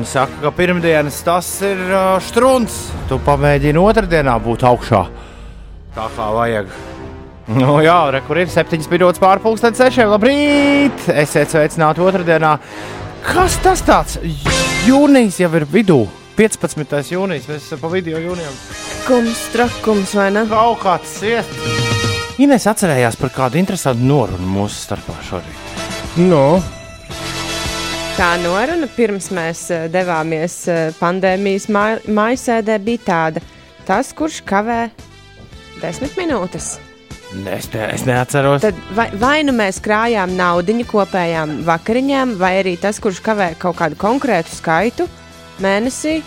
Viņi saka, ka pirmdienas tas ir uh, strūns. Tu pamēģini otrdienā būt augšā. Tā kā vajag. Nu, jā, re, kur ir 7 minūtes pārpusdienas, 6. Labrīt! Esiet sveicināti otrdienā. Kas tas tāds? Jūnijas jau ir vidū. 15. jūnijas, mēs esam pa video jūnijam. Kums, trakums vai ne? Kaut kāds iet. Ines atcerējās par kādu interesantu norunu mūsu starpā šorīt. Nu, Tā noruna pirms mēs eh, devāmies eh, pandēmijas mājasēdē bija tāda, tas, kurš kavē desmit minūtes. Ne, Es, ne, es neatceros. Tad vai, vai nu mēs krājām naudu kopējām vakariņām, vai arī tas, kurš kavē kaut kādu konkrētu skaitu mēnesī,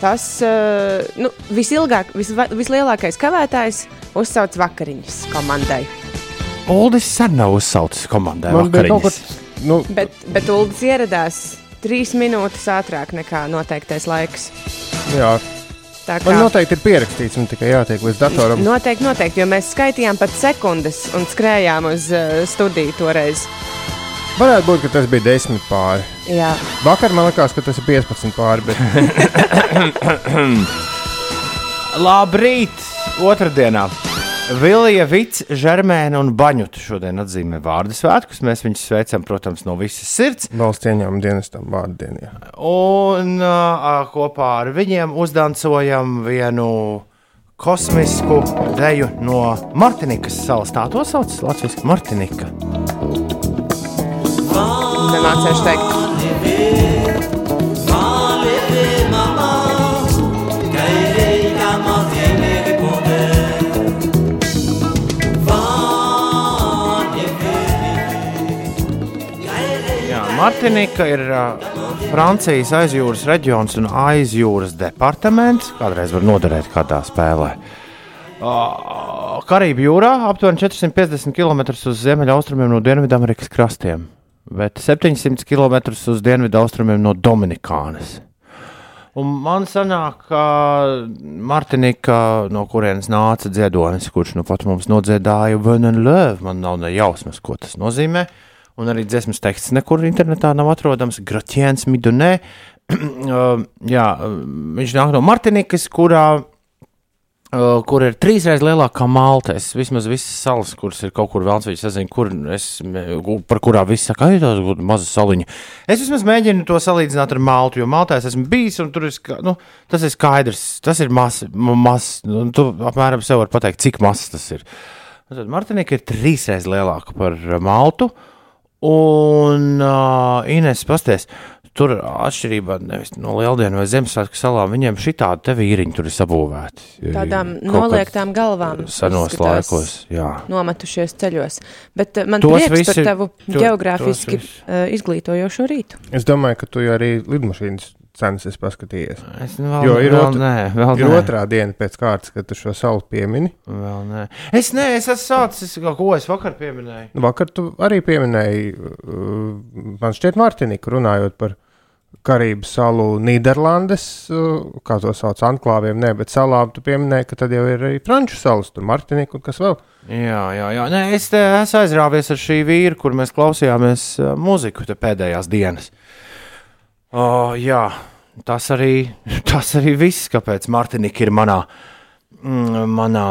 tas uh, nu, visilgāk, vis, vislielākais kavētājs uzsauc vakariņas komandai. Uldis sen nav uzsaucis komandai. man bija kaut vakariņas. kas. Nu, Bet, bet Uldis ieradās trīs minūtes ātrāk nekā noteiktais laiks. jā, Tā man noteikti ir pierakstīts, man tikai jātiek līdz datoram. Noteikti, noteikti, jo mēs skaitījām pat sekundes un skrējām uz uh, studiju toreiz. Varētu būt, ka tas bija 10 pāri. Jā, Vakar man liekas, ka tas ir 15 pāri. Bet Labrīt! Otradienā! Vilija, Vits, Žermēna un Baņuta šodien atzīmē vārdu svētkus. Mēs viņus sveicam, protams, no visas sirds. valsts ieņēmuma dienestam vārdu dienā. Un uh, kopā ar viņiem uzdancojam vienu kosmisku deju no Martinikas salas. Tā to sauc Latvijas Martinika. nemācīšu teikt. Martinika ir uh, Francijas aizjūras reģions un aizjūras departaments. Kādreiz var noderēt kādā spēlē. Uh, Karību jūrā aptuveni 450 km uz ziemeļaustrumiem no Dienvidamerikas krastiem, bet 700 km uz dienvidaustrumiem no Dominikānas. Un man sanāk, ka Martinika, no kurienes nāca dziedonis, kurš nu pat mums nodziedāja Venenlēvu, man nav ne jausmas, ko tas nozīmē. Un arī dziesmas teksts nekur internetā nav atrodams. Gratiens Midunē. Uh, jā, uh, viņš nāk no Martinikas, kurā, uh, kur ir trīsreiz lielākā Malta. Es vismaz visas salas, kuras ir kaut kur vēlams, es nezinu, kur es, par kurām viss saka, ka tas ir maza saliņa. Es vismaz mēģinu to salīdzināt ar Maltu, jo Maltā es esmu bijis, un tur ir, nu, tas ir skaidrs, tas ir mazs, mas, nu, tu apmēram sev var pateikt, cik mazs tas ir. Tad Martinika ir trīsreiz lielāka par uh, Maltu. Un uh, Inês pasties, tur atšķirībā nevis no Lieldienu vai Ziemassvētku salām, viņiem šī tāda vīriņa tur ir sabūvēta. Tādām noliektām galvām. Senos laikos, jā. Nometušies ceļos. Bet man Tos prieks visi- par tavu to- geogrāfiski tos uh, izglītojošo rītu. es domāju, ka tu arī lidmašīnas cenas esi paskatījies. Es nu vēl, Jo ir vēl otra- nē, vēl Ir nē. otrā diena pēc kārtas, kad tu šo salu piemini. Vēl nē. Es nē, es esmu sācis, ko es vakar pieminēju. Nu, Vakar tu arī pieminēji, uh, man šķiet, Martiniku runājot par Karību salu Nīderlandes, uh, kā to sauc, anklāviem, ne, bet salām tu pieminēji, ka tad jau ir arī Franču salas, tur Martinika un kas vēl. Jā, jā, jā. Nē, es esmu aizrāvies ar šī vīru, kur mēs klausījāmies uh, mūziku te pēdējās dienas. O, jā, tas arī, tas arī viss, kāpēc Martinika ir manā, mm, manā,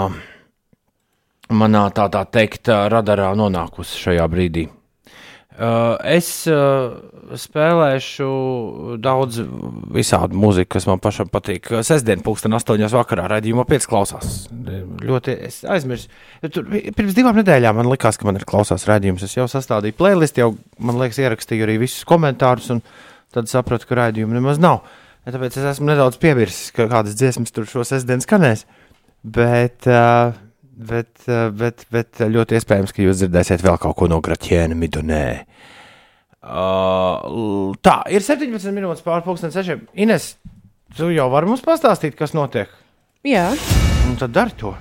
manā tādā teikt, ā, radarā nonākusi šajā brīdī. Uh, es uh, spēlēšu daudz visādi mūziku, kas man pašam patīk. Sestdien, pulksten astoņos vakarā, raidījumā piecklausās. Ļoti es aizmirsu. Tur, pirms divām nedēļām man likās, ka man ir klausās raidījums. Es jau sastādīju playlistu, jau, man liekas, ierakstīju arī visus komentārus, un tad sapratu, ka raidījumu nemaz nav. Ja Tāpēc es esmu nedaudz piemirsis, ka kādas dziesmas tur šo sestdienu skanēs. Bet, uh, bet, uh, bet, bet ļoti iespējams, ka jūs dzirdēsiet vēl kaut ko no Gratiēna Midonē. Uh, tā ir 17 minūtes pārpusdienas sešiem. Ines, tu jau vari mums pastāstīt, kas notiek? Jā, Un tad dari to.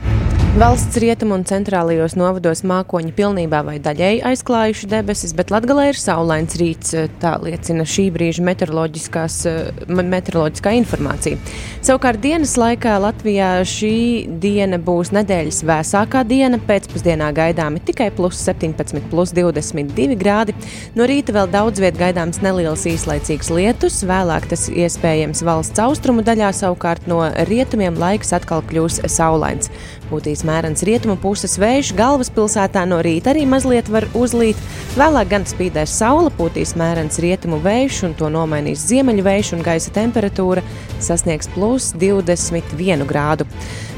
Valsts rietumu un centrālajos novados mākoņi pilnībā vai daļēji aizklājuši debesis, bet Latvijā ir saulains rīts. Tā liecina šī brīža meteoroloģiskā informācija. Savukārt dienas laikā Latvijā šī diena būs nedēļas vēsākā diena. Pēcpusdienā gaidāmi tikai plus 17, plus 22 grādi. No rīta vēl daudz viet gaidāms neliels īslaicīgs lietus, vēlāk tas iespējams valsts austrumu daļā, savukārt no rietumiem laiks atkal kļūs saulains. Būtīs mērens rietumu puses vējš, galvaspilsētā no rīta arī mazliet var uzlīt. Vēlāk gan spīdēs saule, pūtīs mērens rietumu vējš un to nomainīs ziemeļu vējš un gaisa temperatūra sasniegs plus 21 grādu.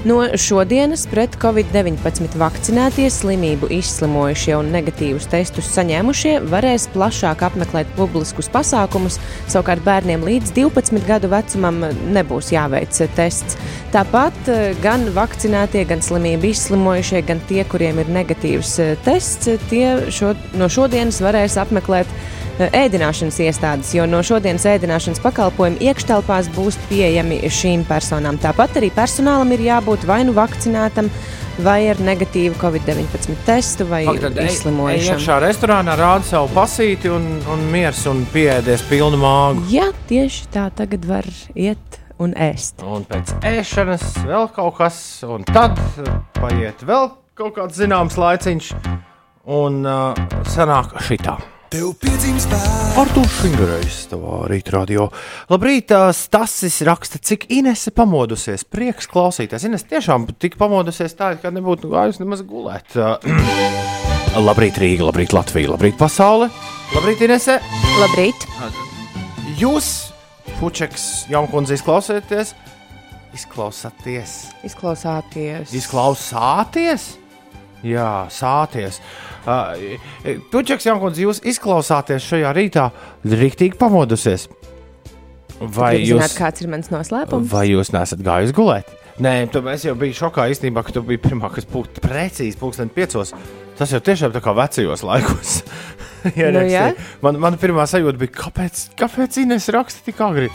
No šodienas pret covid-19 vakcinētie, slimību izslimojušie un negatīvus testus saņēmušie varēs plašāk apmeklēt publiskus pasākumus, savukārt bērniem līdz 12 gadu vecumam nebūs jāveic tests. Tāpat gan vakcinētie, gan slimību izslimojušie, gan tie, kuriem ir negatīvs tests, tie šo, no šodienas varēs apmeklēt ēdināšanas iestādes, jo no šodienas ēdināšanas pakalpojumi iekštelpās būs pieejami šīm personām. Tāpat arī personālam ir jābūt vai nu vakcinētam, vai ar negatīvu Covid-19 testu, vai izslimojušam. Iekšā restorānā rāda savu pasīti un, un miers un pieēdies pilnu māgu. Jā, tieši tā tagad var iet un ēst. Un pēc ēšanas vēl kaut kas, un tad paiet vēl kaut kāds zināms laiciņš, un uh, sanāk šitā. Tev piedzimst bērns. Artur Šingrejs, tavā rītradio. Labrīt, Stasis raksta, cik Inese pamodusies. Prieks klausīties. Ines tiešām tik pamodusies tā, ka nebūtu gājusi nemaz gulēt. labrīt, Rīga, labrīt, Latvija, labrīt, pasaule. Labrīt, Inese. Labrīt. Jūs, Fučeks, Jankundze, izklausieties. Izklausāties. Izklausāties. Izklausāties? Jā, sāties. Uh, Tučeks Jankundze, jūs izklausāties šajā rītā rīktīgi pamodusies. Vai jūs zināt, kāds ir mans noslēpums? Vai jūs nesat gājis gulēt? Nē, tu, es jau biju šokā īstenībā, ka tu biji pirmā, kas būtu precīzi pulksten piecos. Tas jau tiešām tā kā vecajos laikos. nu, ja? man, man pirmā sajūta bija, kāpēc, kāpēc Ines raksta tik agri?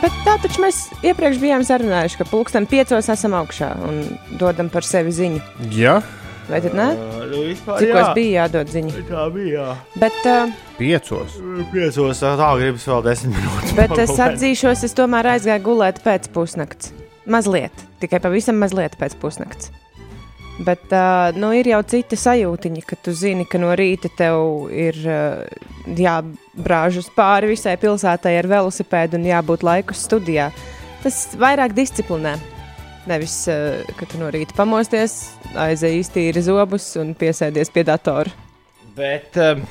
Bet tā taču mēs iepriekš bijām sarunājuši, ka pulksten piecos esam augšā un dodam par sevi ziņu. Jā. Ja? Vai tad ne? Nu, vispār, Cikos bija jādod ziņa? Tā bija. Jā. Bet, uh, piecos. Piecos, tā gribas vēl desmit minūtes. Bet es atzīšos, es tomēr aizgāju gulēt pēc pusnakts. Mazliet, tikai pavisam mazliet pēc pusnakts. Bet uh, nu, ir jau cita sajūtiņa, ka tu zini, ka no rīta tev ir uh, jābrāžas pāri visai pilsētai ar velosipēdu un jābūt laikus studijā. Tas vairāk disciplinē. Nevis, uh, ka tu no rīta pamosties, aizēji iztīri zobus un piesēdies pie datora. Bet um,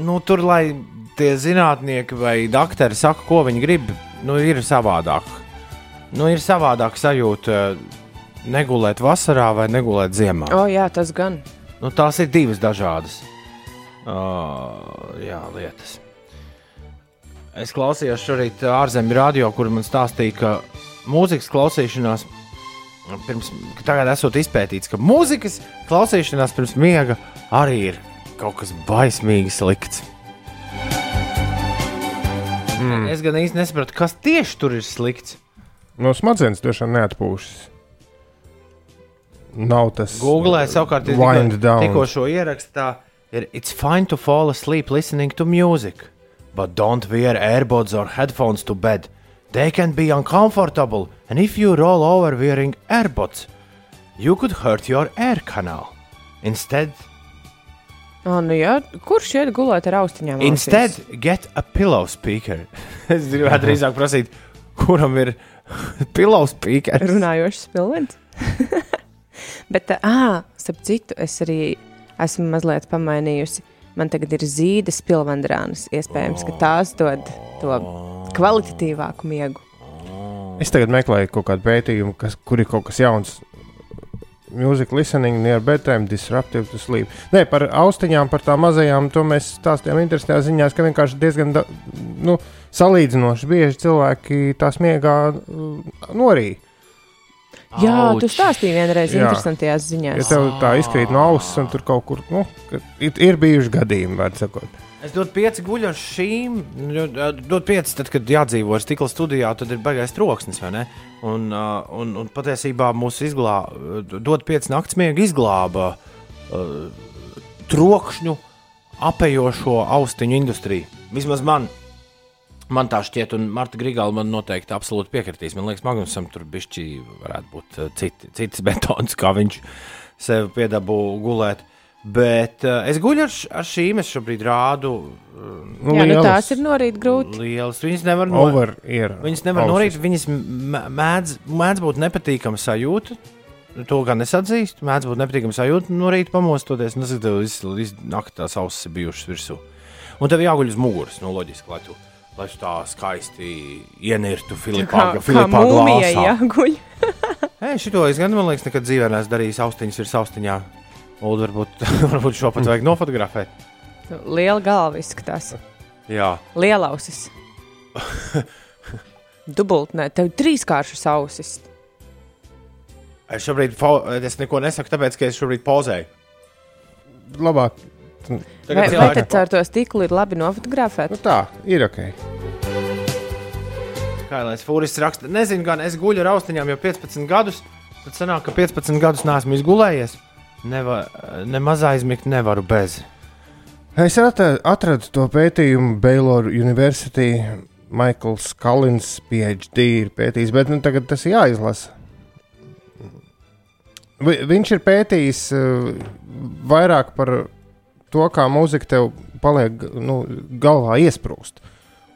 nu, tur, lai tie zinātnieki vai doktori saka, ko viņi grib, nu, ir savādāk. Nu, ir savādāk sajūta uh, negulēt vasarā vai negulēt ziemā. O, jā, tas gan. Nu, tās ir divas dažādas uh, jā, lietas. Es klausījos šorīt ārzemju radio, kur man stāstīja, ka mūzikas klausīšanās pirms, tagad esot izpētīts, ka mūzikas klausīšanās pirms miega arī ir kaut kas baismīgi slikts. Mm. Es gan īsti nesapratu, kas tieši tur ir slikts. No smadzenes tiešām neatpūšas. Nav tas. Google savukārt ir tikko, šo ierakstā. Ir, It's fine to fall asleep listening to music, but don't wear earbuds or headphones to bed. They can be uncomfortable, and if you roll over wearing earbuds, you could hurt your air canal. Instead, Oh, nu jā, kurš iet gulēt ar austiņām? Instead, ausīs? get a pillow speaker. es gribētu drīzāk prasīt, kuram ir pillow speaker. Runājošs pilvens. Bet, ah, starp citu, es arī esmu mazliet pamainījusi. Man tagad ir zīdes pilvendrānas. Iespējams, ka tās dod to kvalitatīvāku miegu. Es tagad meklēju kaut kādu pētījumu, kas, kur ir kaut kas jauns. Music listening near bedtime disruptive to sleep. Nē, par austiņām, par tām mazajām, to mēs stāstījām interesantā ziņā, ka vienkārši diezgan da, nu, salīdzinoši bieži cilvēki tās miegā norīja. Jā, Auč. tu stāstīji vienreiz Jā. interesantajās Ja ziņās. tev tā izkrīt no auss, un tur kaut kur nu, ir, ir bijuši gadījumi, var sakot. Es dodu pieci guļu ar šīm. Dodu pieci, tad, kad jādzīvo ar stikla studijā, tad ir baigais troksnis. vai ne? Un, un, un patiesībā mūsu izglāba, dod pieci naktsmiega izglāba uh, trokšņu apējošo austiņu industriju. Vismaz man. Man tā šķiet, un Marta Grigāla man noteikti absolūti piekritīs. Man liekas, Magnusam tur bišķi varētu būt uh, citi, cits betons, kā viņš sev piedabū gulēt. Bet uh, es guļu ar, ar šīm, es šobrīd rādu Nu, Jā, nu lielas, tās ir no rīta grūti. lielas. Viņas nevar no, Over ir. viņas nevar ausis. norīt, viņas mēdz, mēdz būt nepatīkama sajūta. To gan es atzīstu. Mēdz būt nepatīkama sajūta no rīta pamostoties. Nu, tev visu naktī tās ausis ir bijušas virsū. Un tev jāguļ uz muguras, nu, loģiski, lai tu, lai tā skaisti ienirtu Filipā, Kā, kā Filipā mūmijai glāzā. jāguļ. Ei, šito es gan, man liekas, nekad dzīvē neesmu darījis austiņas virs austiņā. Ulu, varbūt, varbūt šo pat vajag nofotografēt. Liela galva izskatās. Jā, Lielausis. Dubultnē, tev trīskāršas ausis. es šobrīd es neko nesaku, tāpēc, ka es šobrīd pozēju. Labāk. Vai, Tagad vai cilvēki- tad ar to stiklu ir labi nofotografēt? Nu, tā ir ok. Kā lai es fūris raksta, nezinu, gan es guļu ar austiņām jau 15 gadus. Tad sanāk, ka 15 gadus neesmu izgulējies. Neva, nemaz aizmigt nevaru bez. Es atra- atradu to pētījumu Baylor University. Maikls Kalins, PhD, ir pētījis, bet nu, tagad tas ir jāizlasa. Vi, viņš ir pētījis uh, vairāk par to, kā mūzika tev paliek nu, galvā iesprūst.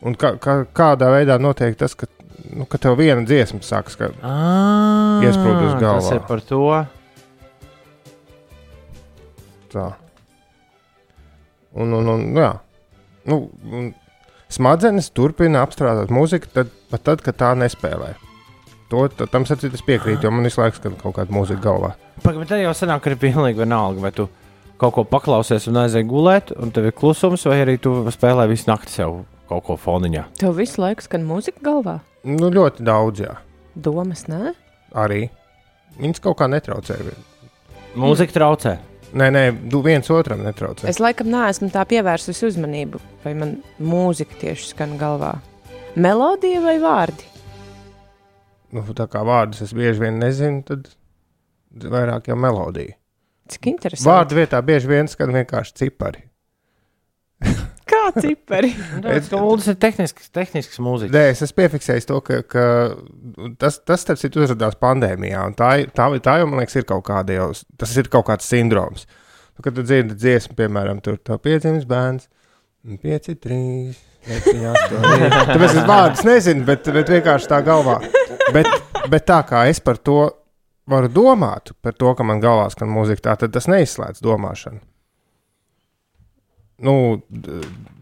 Un kā, kā, kādā veidā notiek tas, ka, nu, ka tev viena dziesma sākas. Ka, Ah, Iesprūdis Tas ir par to. Tā. Un, un, un, jā. Nu, un smadzenes turpina apstrādāt mūziku, tad, pat tad, kad tā nespēlē. To, tad, tam sacīt, es piekrītu, jo man visu laiku skan kaut kāda mūzika galvā. Pagaidām, tad jau sanāk, ka ir pilnīgi vienalga, vai tu kaut ko paklausies un aizej gulēt, un tev ir klusums, vai arī tu spēlē visu nakti sev kaut ko foniņā. Tev visu laiku skan mūzika galvā. Nu, ļoti daudz, jā. Domas, nē? Arī. Viņas kaut kā netraucē. Mūzika traucē. Nē, nē, du- viens otram netraucē. Es laikam neesmu tā pievērsusi uzmanību, vai man mūzika tieši skan galvā. Melodija vai vārdi? Nu, tā kā vārdus es bieži vien nezinu, tad vairāk jau melodija. Cik interesanti. Vārdu vietā bieži vien skan vienkārši cipari. Kā cipari? Tas ir tehnisks, tehnisks mūzikas. Nē, es esmu piefiksējis to, ka, ka tas, tas starp citu, uzrādījās pandēmijā. un Tā, ir- tā, tā jau, man liekas, ir kaut kāda jau, tas ir kaut kāds sindroms. Nu, kad tu dzirdi dziesmu, piemēram, tur tā piedzimis bērns, 5, 3, 7, 8. Tāpēc es vārdus nezinu, bet, bet vienkārši tā galvā. Bet, bet tā kā es par to varu domāt, par to, ka man galvā skan mūzika, tā, tad tas neizslēdz domāšanu. Nu,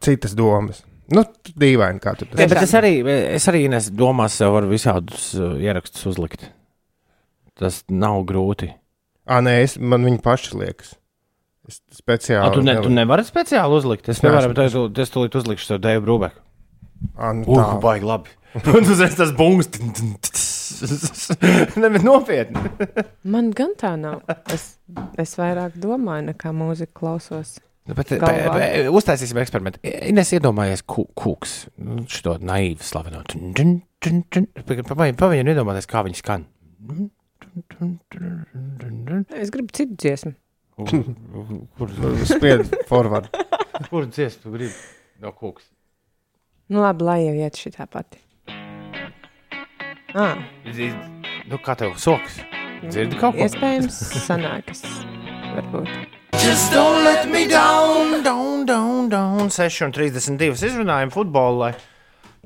citas domas. Nu, dīvaini, kā tu to bet es arī, es arī nes, domās, sev varu visādus uh, ierakstus uzlikt. Tas nav grūti. Ah, nē, es, man viņi paši liekas. Es speciāli. A, tu, ne, tu nevari speciāli uzlikt. Es nevaru, bet es, es tūlīt uzlikšu to Dēvu Brūbeku. Ah, nu, Ugh, tā. baigi labi. Un tas tas bungs. Nē, bet nopietni. Man gan tā nav. Es, es vairāk domāju, nekā mūziku klausos. Nu, Bet, bet, bet, uztaisīsim eksperimentu. Es iedomājos, kūks, šo naivu slavenot. Pagaidām, iedomājieties, kā viņi skan. Es gribu citu dziesmu. Kur, Spied forward. kur dziesmu tu gribi? No kūks. Nu, labi, lai jau iet šī tā pati. Ah, Nu, kā tev soks? Dzirdi kaut ko? iespējams, sanākas. Varbūt. Just don't let me down, down, down, down. 6,32 izrunājam futbolu, lai,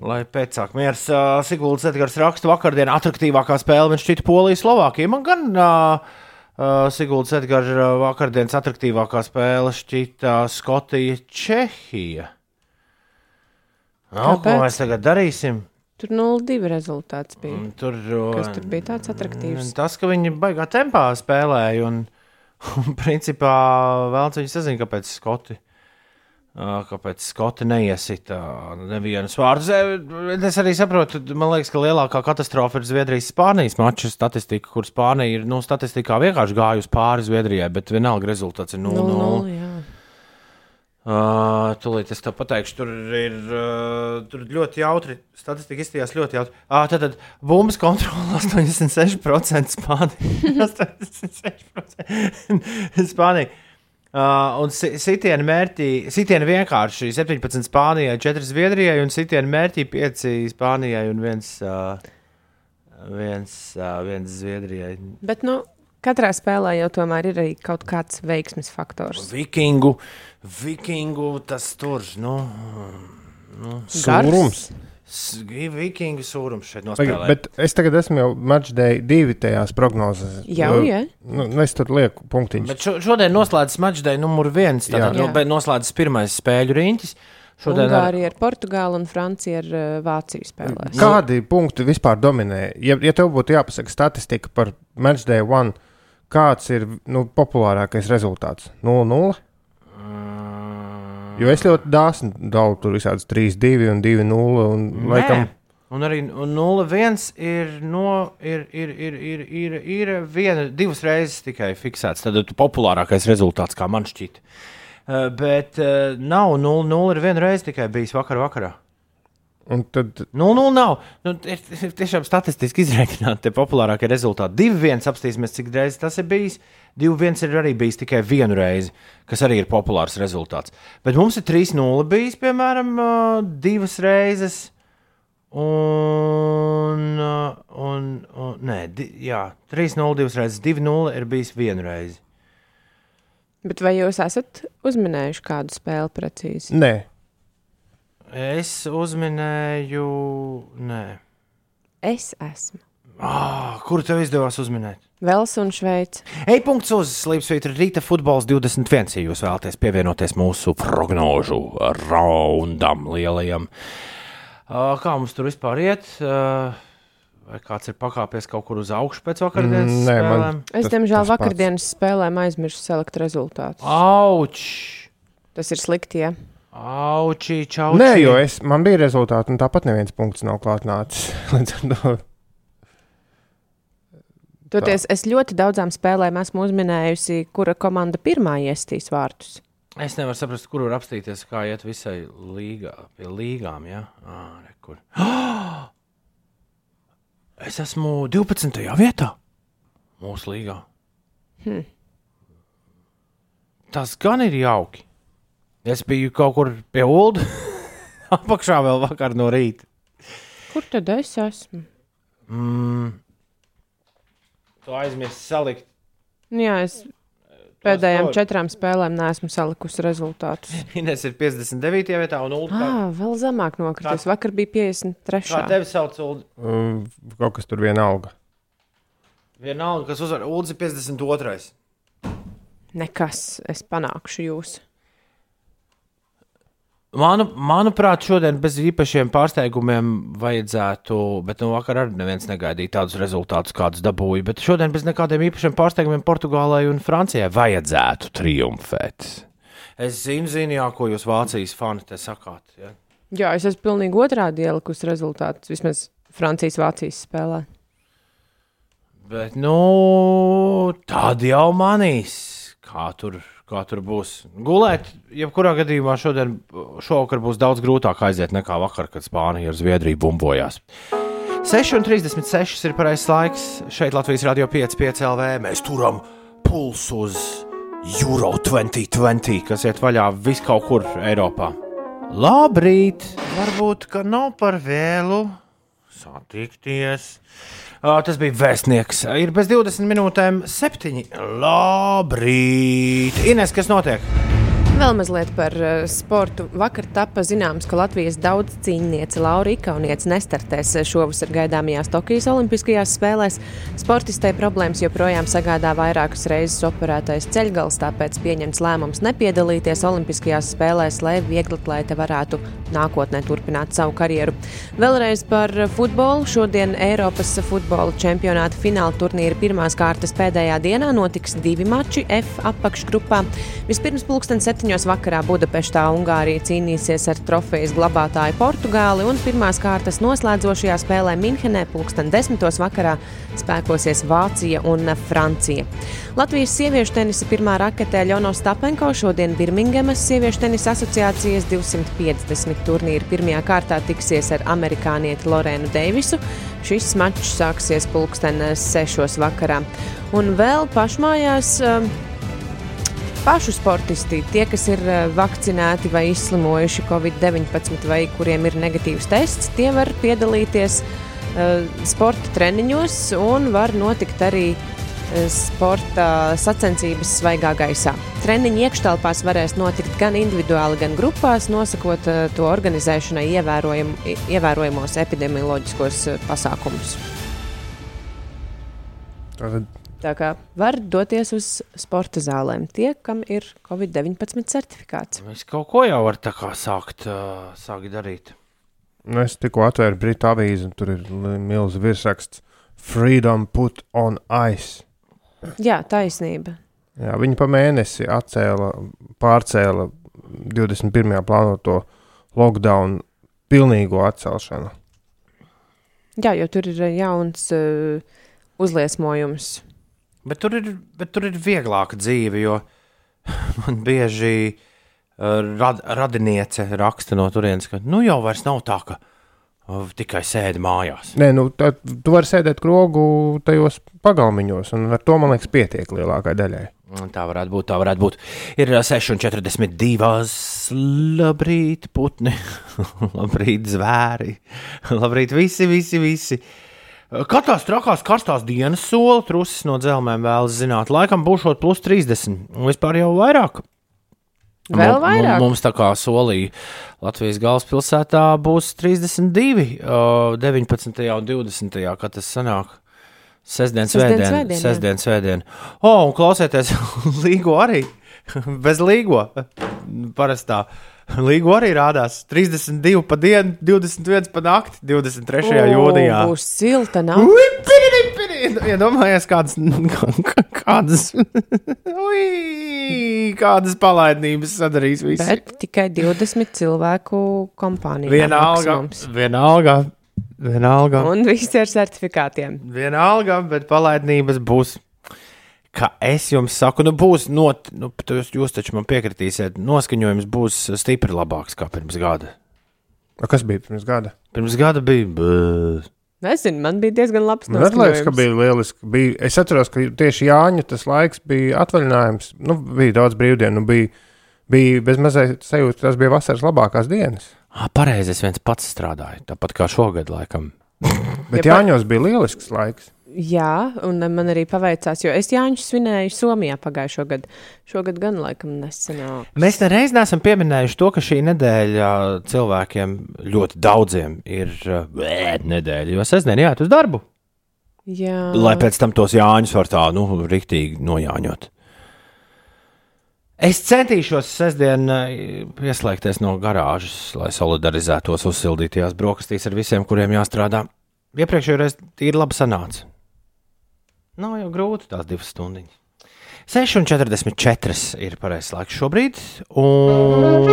lai pēcāk miers. Uh, Siguldas Edgars raksta vakardien attraktīvākā spēle, viņš šķita Polija, Slovākija. Man gan uh, uh, Siguldas Edgars uh, vakardienas attraktīvākā spēle šķita Skotija, Čehija. Nu, ko mēs tagad darīsim? Tur 0-2 rezultāts bija. Tur, Kas tur bija tāds attraktīvs? Tas, ka viņi baigā tempā spēlēja, un, un principā vēlams viņi sazina, kāpēc Skoti kāpēc Skoti neiesita nevienas vārdus? Es arī saprotu, man liekas, ka lielākā katastrofa ir Zviedrijas-Spānijas mača statistika, kur Spānija ir nu, statistikā vienkārši gājusi pāri Zviedrijai, bet vienalga rezultāts ir 0-0. Uh, tūlīt es tev pateikšu, tur ir uh, tur ļoti jautri. Statistika izskatījās ļoti jautri. Uh, tad, tad bumbas kontrole 86% Spānija. 86% Spānija. Uh, un sitienu mērķi, sitienu vienkārši 17 Spānijai, 4 Zviedrijai, un sitienu mērķi 5 Spānijai un 1 uh, viens, uh, viens Zviedrijai. Bet, nu, katrā spēlē jau tomēr ir arī kaut kāds veiksmes faktors. Vikingu, vikingu tas tur, nu, nu. Gars. Vikingu sūrums šeit nospēlē. Bet es tagad esmu jau matčdēļ divi tajās prognozēs. Jau, jā. Nu, es tur lieku punktiņus. Bet šo, šodien noslēdzas matčdēļ numur viens. Tātad nu, noslēdzas pirmais spēļu riņķis. Šodien Ungārija ar Portugālu un Francija ar uh, Vāciju spēlēs. Kādi punkti vispār dominē? Ja, ja tev būtu jāpasaka statistika par matčdēļ one, kāds ir nu, populārākais rezultāts? 0-0? Jo es ļoti dāsni dalu tur visādas 3, 2 un 2, 0. Un, laikam, Un arī 0,1 ir, no, ir, ir, ir, ir, ir, ir viena, divas reizes tikai fiksēts. Tad ir populārākais rezultāts, kā man šķiet. Uh, bet uh, nav 0,0 ir viena reize tikai bijis vakar vakarā. Un tad 0,0 nav. Nu, ir, ir tiešām statistiski izreikināti populārākie rezultāti. 2-1 apstīsimies, cik reizes tas ir bijis. Uh, 2-1 ir arī bijis tikai vienu reizi, kas arī ir populārs rezultāts. Bet mums ir 3-0 bijis, piemēram, divas reizes. Un, un, un nē, di, jā, 3-0 divas reizes, 2-0 ir bijis vienu reizi. Bet vai jūs esat uzminējuši kādu spēli precīzi? Nē. Es uzminēju, nē. Es esmu. Oh, kuru tev izdevās uzminēt? Vels un Šveice. E-punkts uz Slimsvītra Rīta futbols 21, ja jūs vēlaties pievienoties mūsu prognožu raundam lielajam. Kā mums tur vispār iet? Vai kāds ir pakāpies kaut kur uz augšu pēc vakardienas mm, Nē, spēlēm? Man, es, diemžēl, vakardienas pats. spēlēm aizmirsu salikt rezultātus. Auč! Tas ir slikti, ja? Auči, čau! Nē, jo es, man bija rezultāti, un tāpat neviens punkts nav klāt nācis. Līdz ar to Toties, es ļoti daudzām spēlēm esmu uzminējusi, kura komanda pirmā iestīs vārtus. Es nevaru saprast, kur var apstīties, kā iet visai līgā, pie līgām. Ja? À, re, kur. Oh! Es esmu 12. vietā mūsu līgā. Hmm. Tas gan ir jauki. Es biju kaut kur pie ULD, apakšā vēl vakar no rīta. Kur tad es esmu? Mm, Tu aizmirsti salikt. Nu jā, es pēdējām to... četrām spēlēm neesmu salikusi rezultātus. Ines ir 59. vietā un Ulu. Ah, vēl zemāk nokritis. Kā... Vakar bija 53. Kā tevi sauc, Ulu? Um, kaut kas tur vienalga. Vienalga, kas uzvar Ulu 52. Nekas, es panākšu jūs. Manu, manuprāt, šodien bez īpašiem pārsteigumiem vajadzētu, bet nu, vakar arī neviens negaidīja tādus rezultātus, kādus dabūja. Bet šodien bez nekādiem īpašiem pārsteigumiem Portugālei un Francijai vajadzētu triumfēt. Es zinu, zinu jā, ko jūs Vācijas fani te sakāt. Ja? Jā, es esmu pilnīgi otrādi ielikusi rezultātus, vismaz Francijas-Vācijas spēlē. Bet, nu, tādi jau manīs, kā tur kā tur būs. Gulēt, jebkurā gadījumā šodien, šovakar būs daudz grūtāk aiziet nekā vakar, kad Spānija ar Zviedriju bumbojās. 6,36 ir pareizais laiks. Šeit Latvijas Rādio 5,5 LV. Mēs turam pulsu uz Euro 2020, kas iet vaļā viskaur kur Eiropā. Labrīt! Varbūt, ka nav par vēlu satikties. Tas bija vēstnieks. Ir bez 20 minūtēm, 7. Labrīt! Ines, kas notiek? Vēl mazliet par uh, sportu. Vakar tika zināms, ka Latvijas daudz cīņniece Laura Ikauniece nestartēs šovasar gaidāmajās Tokijas Olimpiskajās spēlēs. Sportistei problēmas joprojām sagādā vairākas reizes operētais ceļgals, tāpēc pieņemts lēmums nepiedalīties Olimpiskajās spēlēs, lai vieglatlēte varētu nākotnē turpināt savu karjeru. Vēlreiz par futbolu. Šodien Eiropas futbola čempionāta fināla turnīra pirmās kārtas pēdējā dienā notiks divi mači F apakšgrupā. Vispirms pulksten 7 septiņos vakarā Budapeštā Ungārija cīnīsies ar trofejas glabātāju Portugāli, un pirmās kārtas noslēdzošajā spēlē Minhenē pulksten desmitos vakarā spēkosies Vācija un Francija. Latvijas sieviešu tenisa pirmā raketē Ļono Stapenko šodien Birmingemas sieviešu tenisa asociācijas 250 turnīra pirmajā kārtā tiksies ar amerikānieti Lorēnu Deivisu. Šis mačs sāksies pulksten sešos vakarā. Un vēl pašmājās. Uh, pašu sportisti, tie, kas ir eh, vakcinēti vai izslimojuši Covid-19 vai kuriem ir negatīvs tests, tie var piedalīties uh, sporta treniņos un var notikt arī uh, sporta sacensības svaigā gaisā. Treniņi iekštelpās varēs notikt gan individuāli, gan grupās, nosakot uh, to organizēšanai ievērojam, ievērojamos epidemioloģiskos pasākumus. Tātad Tā kā var doties uz sporta zālēm tie, kam ir Covid-19 certifikāts. Es kaut ko jau varu tā kā sākt, uh, sākt darīt. Nu, es tikko atvēru Britu avīzi, un tur ir milzīgs virsraksts Freedom put on ice. Jā, taisnība. Jā, viņi pa mēnesi atcēla, pārcēla 21. plānoto lockdown pilnīgo atcelšanu. Jā, jo tur ir jauns uh, uzliesmojums. Bet tur ir, bet tur ir vieglāka dzīve, jo man bieži uh, rad, radiniece raksta no turienes, ka nu jau vairs nav tā, ka tikai sēdi mājās. Nē, nu, tā, tu vari sēdēt krogu tajos pagalmiņos, un ar to man liekas pietiek lielākai daļai. Tā varētu būt. Tā varētu būt. Ir 6,42. Labrīt, putni. Labrīt, zvēri. Labrīt, visi, visi, visi. Kā tās trakās karstās dienas sola, trusis no dzelzmēm vēlas zināt. Laikam būs plus 30, un vispār jau vairāk. Vēl vairāk. Mums tā kā solīja Latvijas galvaspilsētā būs 32, 19. un 20. kad tas sanāk. Sestdienas svētdiena. Sestdienas svētdiena. O, un klausieties, līgo arī. Bez līgo. Parastā. Līgo arī rādās 32 pa dienu, 21 pa nakti, 23. O, jūnijā. Būs silta naktis. Iedomājieties, kādas, kādas, ui, kādas palaidnības sadarīs visi. Bet tikai 20 cilvēku kompānija. Vienalga, vienalga, vienalga. Un visi ar certifikātiem. Vienalga, bet palaidnības būs ka es jums saku, nu, būs, not, nu, jūs, jūs taču man piekritīsiet, noskaņojums būs stipri labāks kā pirms gada. A, kas bija pirms gada? Pirms gada bija. Bē. Nezinu, man bija diezgan labs. Man liekas, ka bija lieliski. Bija, es atceros, ka tieši Jāņa tas laiks bija atvaļinājums. Nu, bija daudz brīvdienu, nu, bija, bija bez mazliet sajūta, ka tas bija vasaras labākās dienas. Ah, pareizi, es viens pats strādāju, tāpat kā šogad, laikam. Bet ja Jāņos bija lielisks laiks. Jā, un man arī paveicās, jo es Jāņus svinēju Somijā pagājušo gadu. Šogad gan laikam nesenāk. Mēs nereiz neesam pieminējuši to, ka šī nedēļa cilvēkiem ļoti daudziem ir bēd nedēļa, jo sestdien jāiet uz darbu. Jā. Lai pēc tam tos Jāņus var tā, nu, riktīgi nojāņot. Es centīšos sestdien pieslēgties no garāžas, lai solidarizētos uzsildītajās brokastīs ar visiem, kuriem jāstrādā. Iepriekšējā reizē ir labi sanāca. Nav jau grūti tās divas stundas. 6,44 ir pareizais laiks šobrīd. Un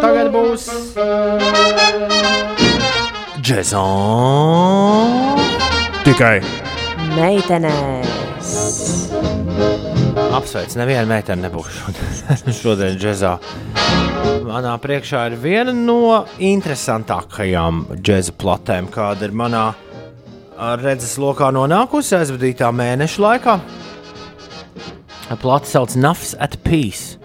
tagad būs džeksa. Tikai meitenēs. Apsveic, neviena meitene nebūs šodien, džeksa. Manā priekšā ir viena no interesantākajām džeksa platēm, kāda ir manā redzes lokā nonākusi aizvadītā mēneša laikā. Plata sauc Nafs at Peace.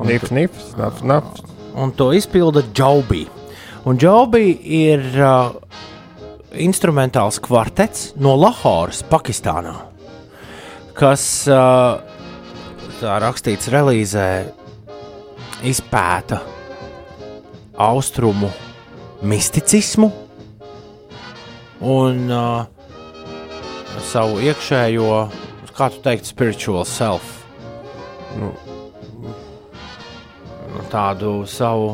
Nifs, nifs, nafs, nafs. Un to izpilda Džaubī. Un Džaubī ir uh, instrumentāls kvartets no Lahoras, Pakistānā, kas, uh, tā rakstīts relīzē, izpēta austrumu misticismu un uh, savu iekšējo, kā tu teiktu, spiritual self. Nu, tādu savu,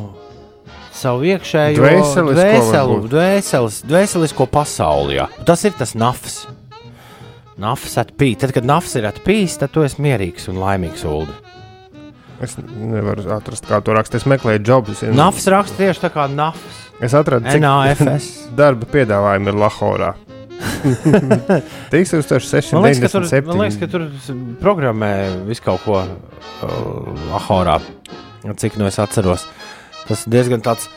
savu iekšējo Dvēselisko dvēselu, dvēseles, dvēselisko pasauli. Jā. Tas ir tas nafs. Nafs atpīt. Tad, kad nafs ir atpīs, tad tu esi mierīgs un laimīgs. Uldi. Es nevaru atrast, kā to rakstīt. Es meklēju jobus. Nafs raksta tieši tā kā nafs. Es atradu, cik NAFS. darba piedāvājumi ir Lahorā. 1697. Man liekas, ka tur, man liekas, ka tur programmē visu kaut ko uh, ahorā. Cik no es atceros. Tas diezgan tāds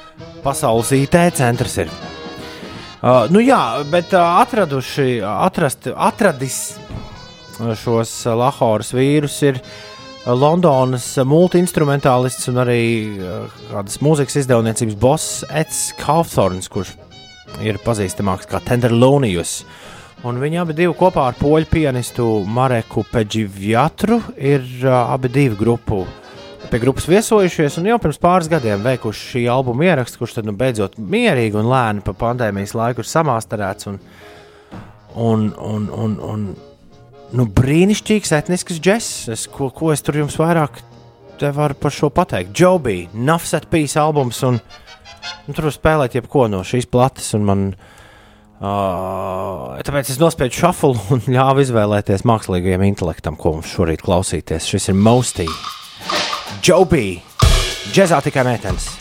pasaules IT centrs ir. Uh, nu jā, bet uh, atraduši, atrast, atradis šos uh, Lahoras vīrus ir uh, Londonas multi-instrumentālists un arī uh, kādas mūzikas izdevniecības boss Eds Kaufthorns, kurš ir pazīstamāks kā Tenderlonijus. Un viņi abi kopā ar poļu pianistu Mareku Peģivjatru ir uh, abi divi grupu. Pie grupas viesojušies un jau pirms pāris gadiem veikuši šī albuma ierakstu, kurš tad nu beidzot mierīgi un lēni pa pandēmijas laiku ir samāstarēts. Un, un, un, un, un nu, brīnišķīgs etnisks džeks. Ko, ko es tur jums vairāk varu par šo pateikt? Joby, Nafsat Peace albums. Un, Nu, tur var spēlēt jebko no šīs plates. Man, uh, tāpēc es nospiedu šāfulu un ļāvu izvēlēties mākslīgajam intelektam, ko mums šorīt klausīties. Šis ir Mostī, Joby, džeksa tikai meitenes.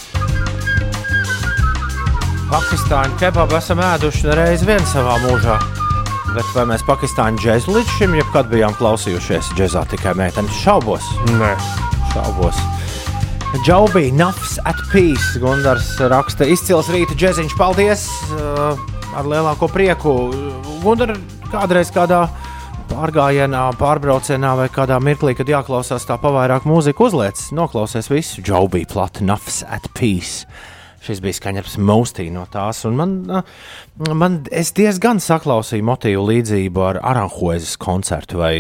Pakistāņu kebabu esam ēduši reizi vien savā mūžā. Bet vai mēs Pakistāņu džēzu līdz šim jebkad bijām klausījušies džeksa tikai meitenes? Šaubos. Nē, šaubos. Džaubī, Nafs at Peace. Gundars raksta izcils rīta džeziņš. Paldies! Uh, ar lielāko prieku. Gundar kādreiz kādā pārgājienā, pārbraucienā vai kādā mirklī, kad jāklausās tā pavairāk mūziku, uzliec, noklausies visu. Džaubī, plata, Nafs at Peace. Šis bija skaņdarbs Mostī no tās. Man, man es diezgan saklausīju motīvu līdzību ar Aranhoizes koncertu, vai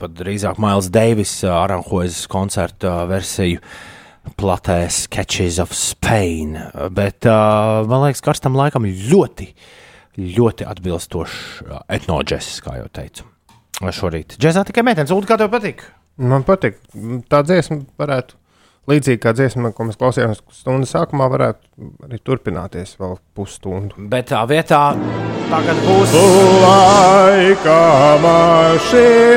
pat drīzāk Mails Deivis Aranhoizes koncertu versiju. Platēs Catches of Spain. Bet uh, man liekas, karstam laikam ļoti, ļoti atbilstošs etnoģēs, kā jau teicu. Šorīt. Džēzā tikai meitenes, un kā tev patīk? Man patīk. Tā dziesma varētu, līdzīgi kā dziesma, ko mēs klausījāmies stundas sākumā, varētu arī turpināties vēl pusstundu. Bet tā vietā tagad būs laika mašīna.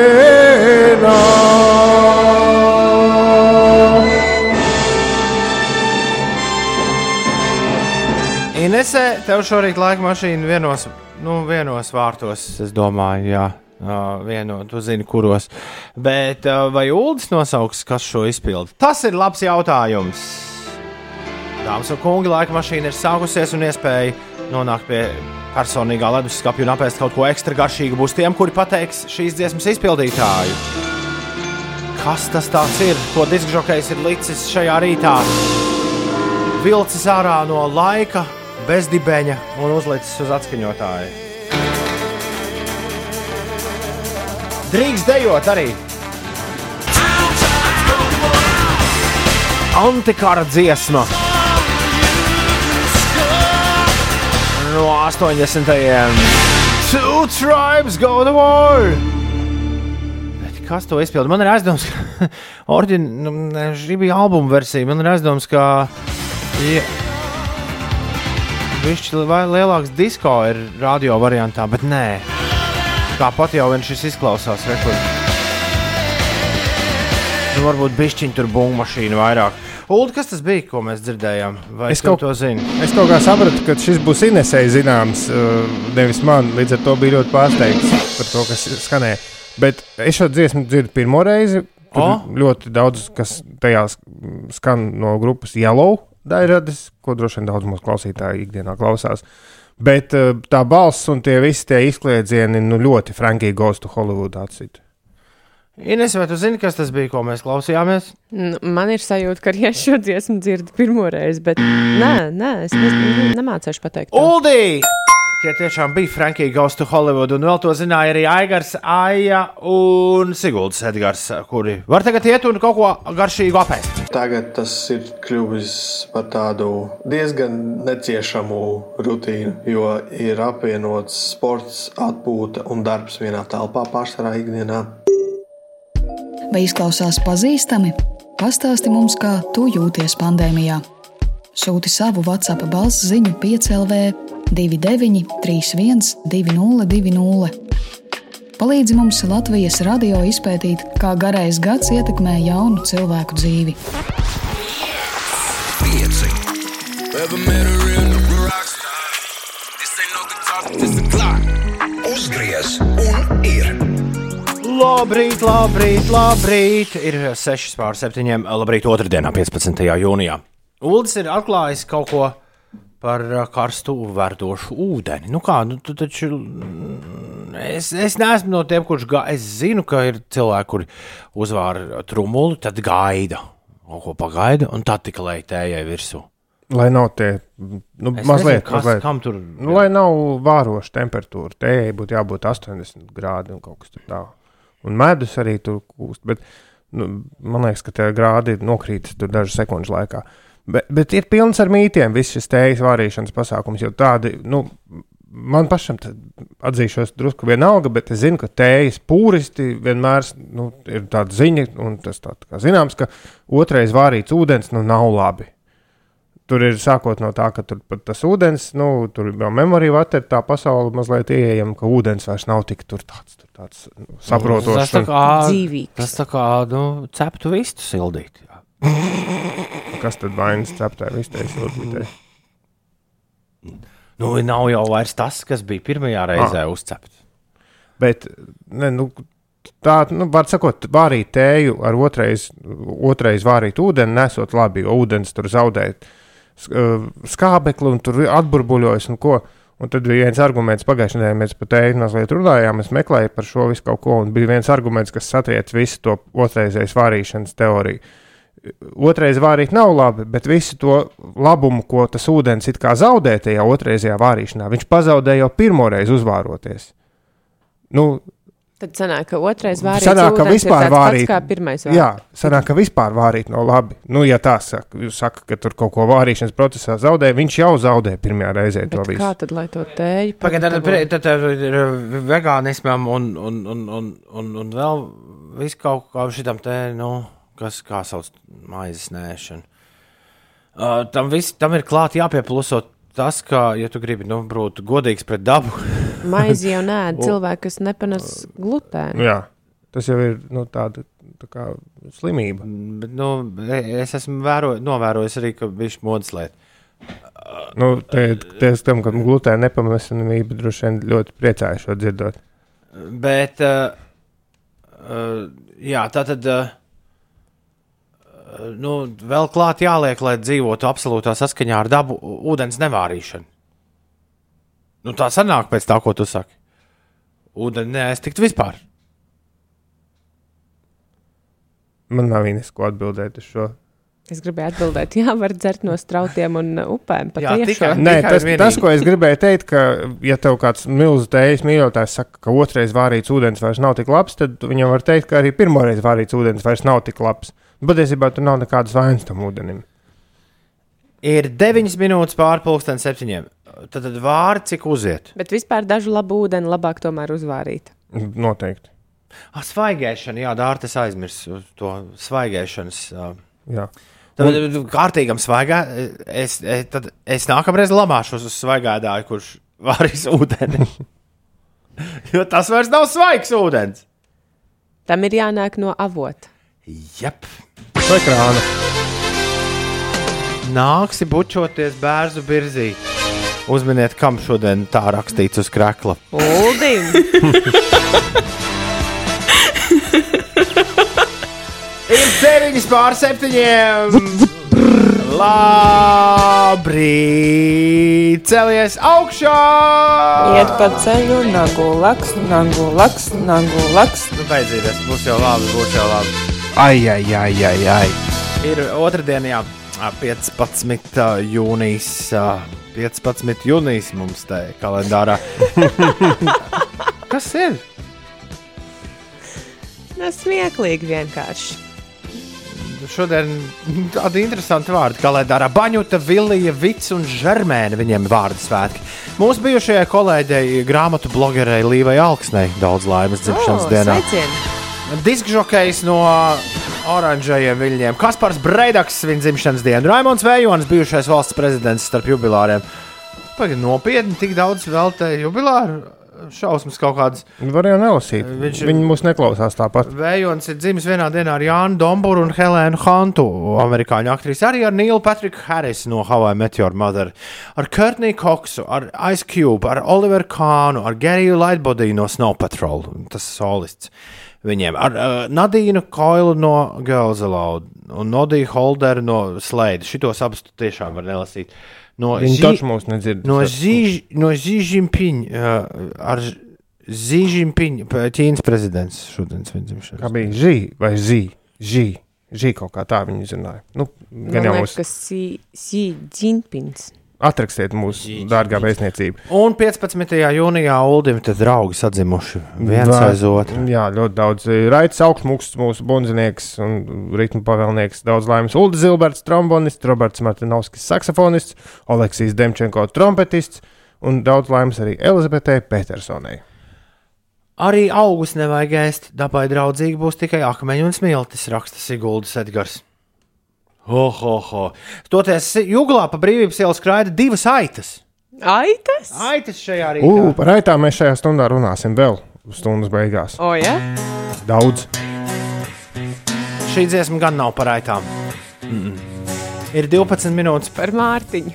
Inesē, tev šorīt laika mašīna vienos, nu, vienos vārtos, es domāju, jā. Uh, vienu, tu zini, kuros. Bet uh, vai Ulas nosauks, kas šo izpilda? Tas ir labs jautājums. Dāmas un kungi, laika mašīna ir sākusies un iespēja nonākt pie personīgā leduskapja un apēst kaut ko ekstra garšīgu. Būs tiem, kuri pateiks šīs dziesmas izpildītāju. Kas tas ir? Ko diskžokais ir licis šajā rītā? Vilcis ārā no laika bez dibeņa un uzlicis uz atskaņotāju. Drīkst dejot arī. Antikara dziesma no 80. Two tribes go to war! Bet kas to izpildīja? Man ir aizdoms, ka nu, šī bija albuma versija. Man ir aizdoms, ka. Yeah Višķi lielāks disko ir radio variantā, bet nē. Tāpat jau viņš izklausās rekords. Nu, varbūt bišķiņi tur būmu mašīnu vairāk. Ulu, kas tas bija, ko mēs dzirdējām? Vai es kaut, to zinu? Es kaut kā sapratu, ka šis būs Inesēji zināms, uh, nevis man. Līdz ar to bija ļoti pārsteigts par to, kas skanēja. Bet es šo dziesmu dzirdu pirmo reizi. Oh. Ļoti daudz, kas tajā skan no grupas Yellow daļradas, ko droši vien daudz mūsu klausītāju ikdienā klausās. Bet uh, tā balss un tie visi tie izkliedzieni nu, ļoti to Hollywood atcīt. Ines, vai tu zini, kas tas bija, ko mēs klausījāmies? Nu, man ir sajūta, ka arī es šo dziesmu dzirdu pirmo reizi, bet nē, nē es ne, nemācīšu pateikt. Uldī! Tie tiešām bija Frankija Ghost to Hollywood, un vēl to zināja arī Aigars, Aija un Siguldas Edgars, kuri var tagad iet un kaut ko garšīgu apēst. Tagad tas ir kļuvis par tādu diezgan neciešamu rutīnu, jo ir apvienots sports, atpūta un darbs vienā telpā pārsvarā ikdienā. Vai izklausās pazīstami? Pastāsti mums, kā tu jūties pandēmijā. Sūti savu WhatsApp balss ziņu 5LV 29, 31, 20, 20. palīdzi mums Latvijas radio izpētīt, kā garais gads ietekmē jaunu cilvēku dzīvi. Pieci. Ever met a real rockstar? This ain't no guitar, this a clock. Uzgriez un ir. Labrīt, labrīt, labrīt! Ir 6 pār 7. Labrīt, otrdienā, 15. jūnijā. Uldis ir atklājis kaut ko par uh, karstu verdošu ūdeni. Nu kā, nu, taču. Es, es neesmu no tiem, kurš gā, es zinu, ka ir cilvēki, kuri uzvāra trumuli, tad gaida. Kaut ko pagaida, un tad tikai lai tējai virsū. Lai nav tie nu, Es mazliet, nezinu, kas, mazliet. tur Nu, lai nav vāroša temperatūra, tējai būtu jābūt 80 grādi un kaut kas tāds. Un medus arī tur kūst. Bet, nu, man liekas, ka tie grādi nokrīt dažu sekundžu laikā. Bet, bet ir pilns ar mītiem, viss šis tējas vārīšanas pasākums. Jo tādi, nu, man pašam tad atzīšos drusku vienalga, bet es zinu, ka tējas pūristi vienmēr nu, ir tāda ziņa, un tas tā, tā kā zināms, ka otrais vārīts ūdens nu, nav labi. Tur ir sākot no tā, ka tur pat tas ūdens, nu, tur jau memorija vatē, tā pasaule mazliet ieejama, ka ūdens vairs nav tik tur tāds, tur tāds nu, Tas saprotošs. tā un- kā, Dzīvīgs. tas tā kā nu, ceptu vistu sildīt. jā. Kas tad vainas ceptē, vistai siltītē? Nu, nav jau vairs tas, kas bija pirmajā reizē ah. uzcepts. Bet, ne, nu, tā, nu, var sakot, vārīt tēju ar otrais, otrais vārīt ūdeni, nesot labi, jo ūdens tur zaudē sk- uh, skābekli un tur atburbuļojas un ko. Un tad bija viens arguments, pagājušajā nedēļā mēs par tēju mazliet runājām, es meklēju par šo visu kaut ko, un bija viens arguments, kas satriec visu to otrreizējas vārīšanas teoriju. Otrais vārīt nav labi, bet visu to labumu, ko tas ūdens it kā zaudē tajā otrreizējā vārīšanā, viņš pazaudē jau pirmoreiz uzvāroties. Nu, Tad sanāk, ka otrais vārīts Sanāk, ka ūdens ir vispār tāds pats vārīt- kā pirmais vārīts. Jā, sanāk, ka vispār vārīt nav labi. Nu, ja tā saka, jūs saka, ka tur kaut ko vārīšanas procesā zaudē, viņš jau zaudē pirmajā reizē to Bet visu. kā tad, lai to tēju pagatavo? tad, tad, tad ir vegānismam un, un, un, un, un, un vēl viss kaut kā šitam te, nu, kas kā sauc maizes nēšanu. Uh, tam, vis, tam ir klāt jāpieplusot tas, ka, ja tu gribi nu, būt godīgs pret dabu, Maizi jau nē, cilvēki, kas nepanes glutēnu. Jā, tas jau ir nu, tāda tā kā slimība. bet, nu, e- es esmu vēro, novērojis arī, ka viņš modas lieta. Nu, Tieši tam, ka glutēna nepamesamība droši vien ļoti priecājas šo dzirdot. Bet, uh, uh, jā, tā tad. Uh, Nu, vēl klāt jāliek, lai dzīvotu absolūtā saskaņā ar dabu, ūdens nevārīšanu. Nu, tā sanāk pēc tā, ko tu saki. Ūdeni neaiztikt vispār. Man nav īņas, ko atbildēt uz šo. Es gribēju atbildēt, jā, var dzert no strautiem un uh, upēm. Jā, tikai- Nē, tikai tas, vienīgi. tas, ko es gribēju teikt, ka, ja tev kāds milzīgs tējas mīļotājs saka, ka otrais vārīts ūdens vairs nav tik labs, tad viņam var teikt, ka arī pirmoreiz vārīts ūdens vairs nav tik labs. Patiesībā tur nav nekādas vainas tam ūdenim. Ir 9 minūtes pārpusdienas septiņiem. Tad, tad vārdi cik uziet. Bet vispār dažu labu ūdeni labāk tomēr uzvārīt. Noteikti. Ah, svaigēšana, jā, dārta, es aizmirsu to svaigēšanas. Jā. Tad, un... kārtīgam svaigā, es, es, tad es nākamreiz lamāšos uz svaigādāju, kurš vārīs ūdeni. jo tas vairs nav svaigs ūdens. Tam ir jānāk no avota. Jep. Vai krāna? Nāksi bučoties bērnu birzī. Uzminiet, kam šodien tā rakstīts uz krēkla. Uldim! Ir 9 pār 7. Labrīt! Celies augšā! Iet pa ceļu, nagu laks, nagu laks, nagu laks. Nu, beidzīties, būs jau labi, būs jau labi. Ai, ai, ai, ai, ai. Ir otrdiena, jā, 15. jūnijas. ā, 15. jūnijas mums te kalendārā. Kas ir? Tas smieklīgi vienkārši. Šodien tādi interesanti vārdi. Kalendārā Baņuta, Vilija, Vits un Žermēna viņiem ir vārdu svētki. Mūsu bijušajai kolēģei, grāmatu blogerei Līvai Alksnei daudz laimes dzimšanas O, dienā. sveicieni! Diskžokejs no oranžajiem viļņiem. Kaspars Breidaks svin dzimšanas dienu. Raimons Vējons, bijušais valsts prezidents starp jubilāriem. Pagaid, nopietni, tik daudz veltēja jubilāru šausmas kaut kādas. Var jau nelasīt. Viņš- Viņi mūs neklausās tāpat. Vējons ir dzimis vienā dienā ar Jānu Domburu un Helēnu Hantu, amerikāņu aktrisi, arī ar Nīlu Patriku Harrisu no Hawaii Meteor Mother, ar Kurtney Koksu, ar Ice Cube, ar Oliveru Kānu, ar Geriju Lightbody no Snow Patrol, tas solists. Viņiem ar uh, Nadīnu Koilu no Girls Aloud un Nodiju Holderu no Slade. Šitos abus tiešām var nelasīt. No Viņi Xi- taču mūs nedzird. No Xi no Xi Jinping, uh, ar Xi Jinping, p- Ķīnas prezidents šodien svin dzimšanas. Kā bija žī vai zī? Žī. Žī kaut kā tā viņi zināja. Nu, gan jau mūs ka Xi Xi Jinpings. Atrakstiet mūsu dārgā vēstniecība. Un 15. jūnijā Ulimam te draugi sadzimuši viens Vā- aiz otru. Jā, ļoti daudz. Raits augstmūks, mūsu bundzinieks un ritmu pavēlnieks. Daudz laimes. Ulda Zilberts, trombonists, Roberts Martinovskis, saksofonists, Oleksijas Demčenko, trompetists un daudz laimes arī Elizabetei Petersonai. Arī augus nevajag ēst, dabai draudzīgi būs tikai akmeņi un smiltis, raksta Siguldas Edgars. Ho, ho, ho. Toties jūglā pa brīvības ielu skraida divas aitas. Aitas? Aitas šajā rītā. U, par raitām mēs šajā stundā runāsim vēl stundas beigās. O, jā? Daudz. Šī dziesma gan nav par aitām. Mm -mm. Ir 12 minūtes Par Mārtiņu.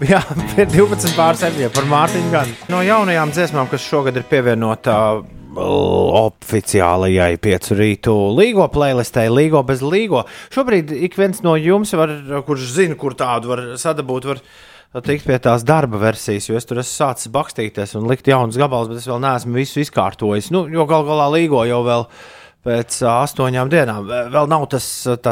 Jā, ir 12 pār 7 par Mārtiņu. Gan. No jaunajām dziesmām, kas šogad ir pievienota uh, oficiālajai piecu rītu līgo playlistē, līgo bez līgo. Šobrīd ik viens no jums, var, kurš zina, kur tādu var sadabūt, var tikt pie tās darba versijas, jo es tur esmu sācis bakstīties un likt jaunus gabalus, bet es vēl neesmu visu izkārtojis. Nu, jo gal galā līgo jau vēl. Pēc astoņām dienām Vē- vēl nav tas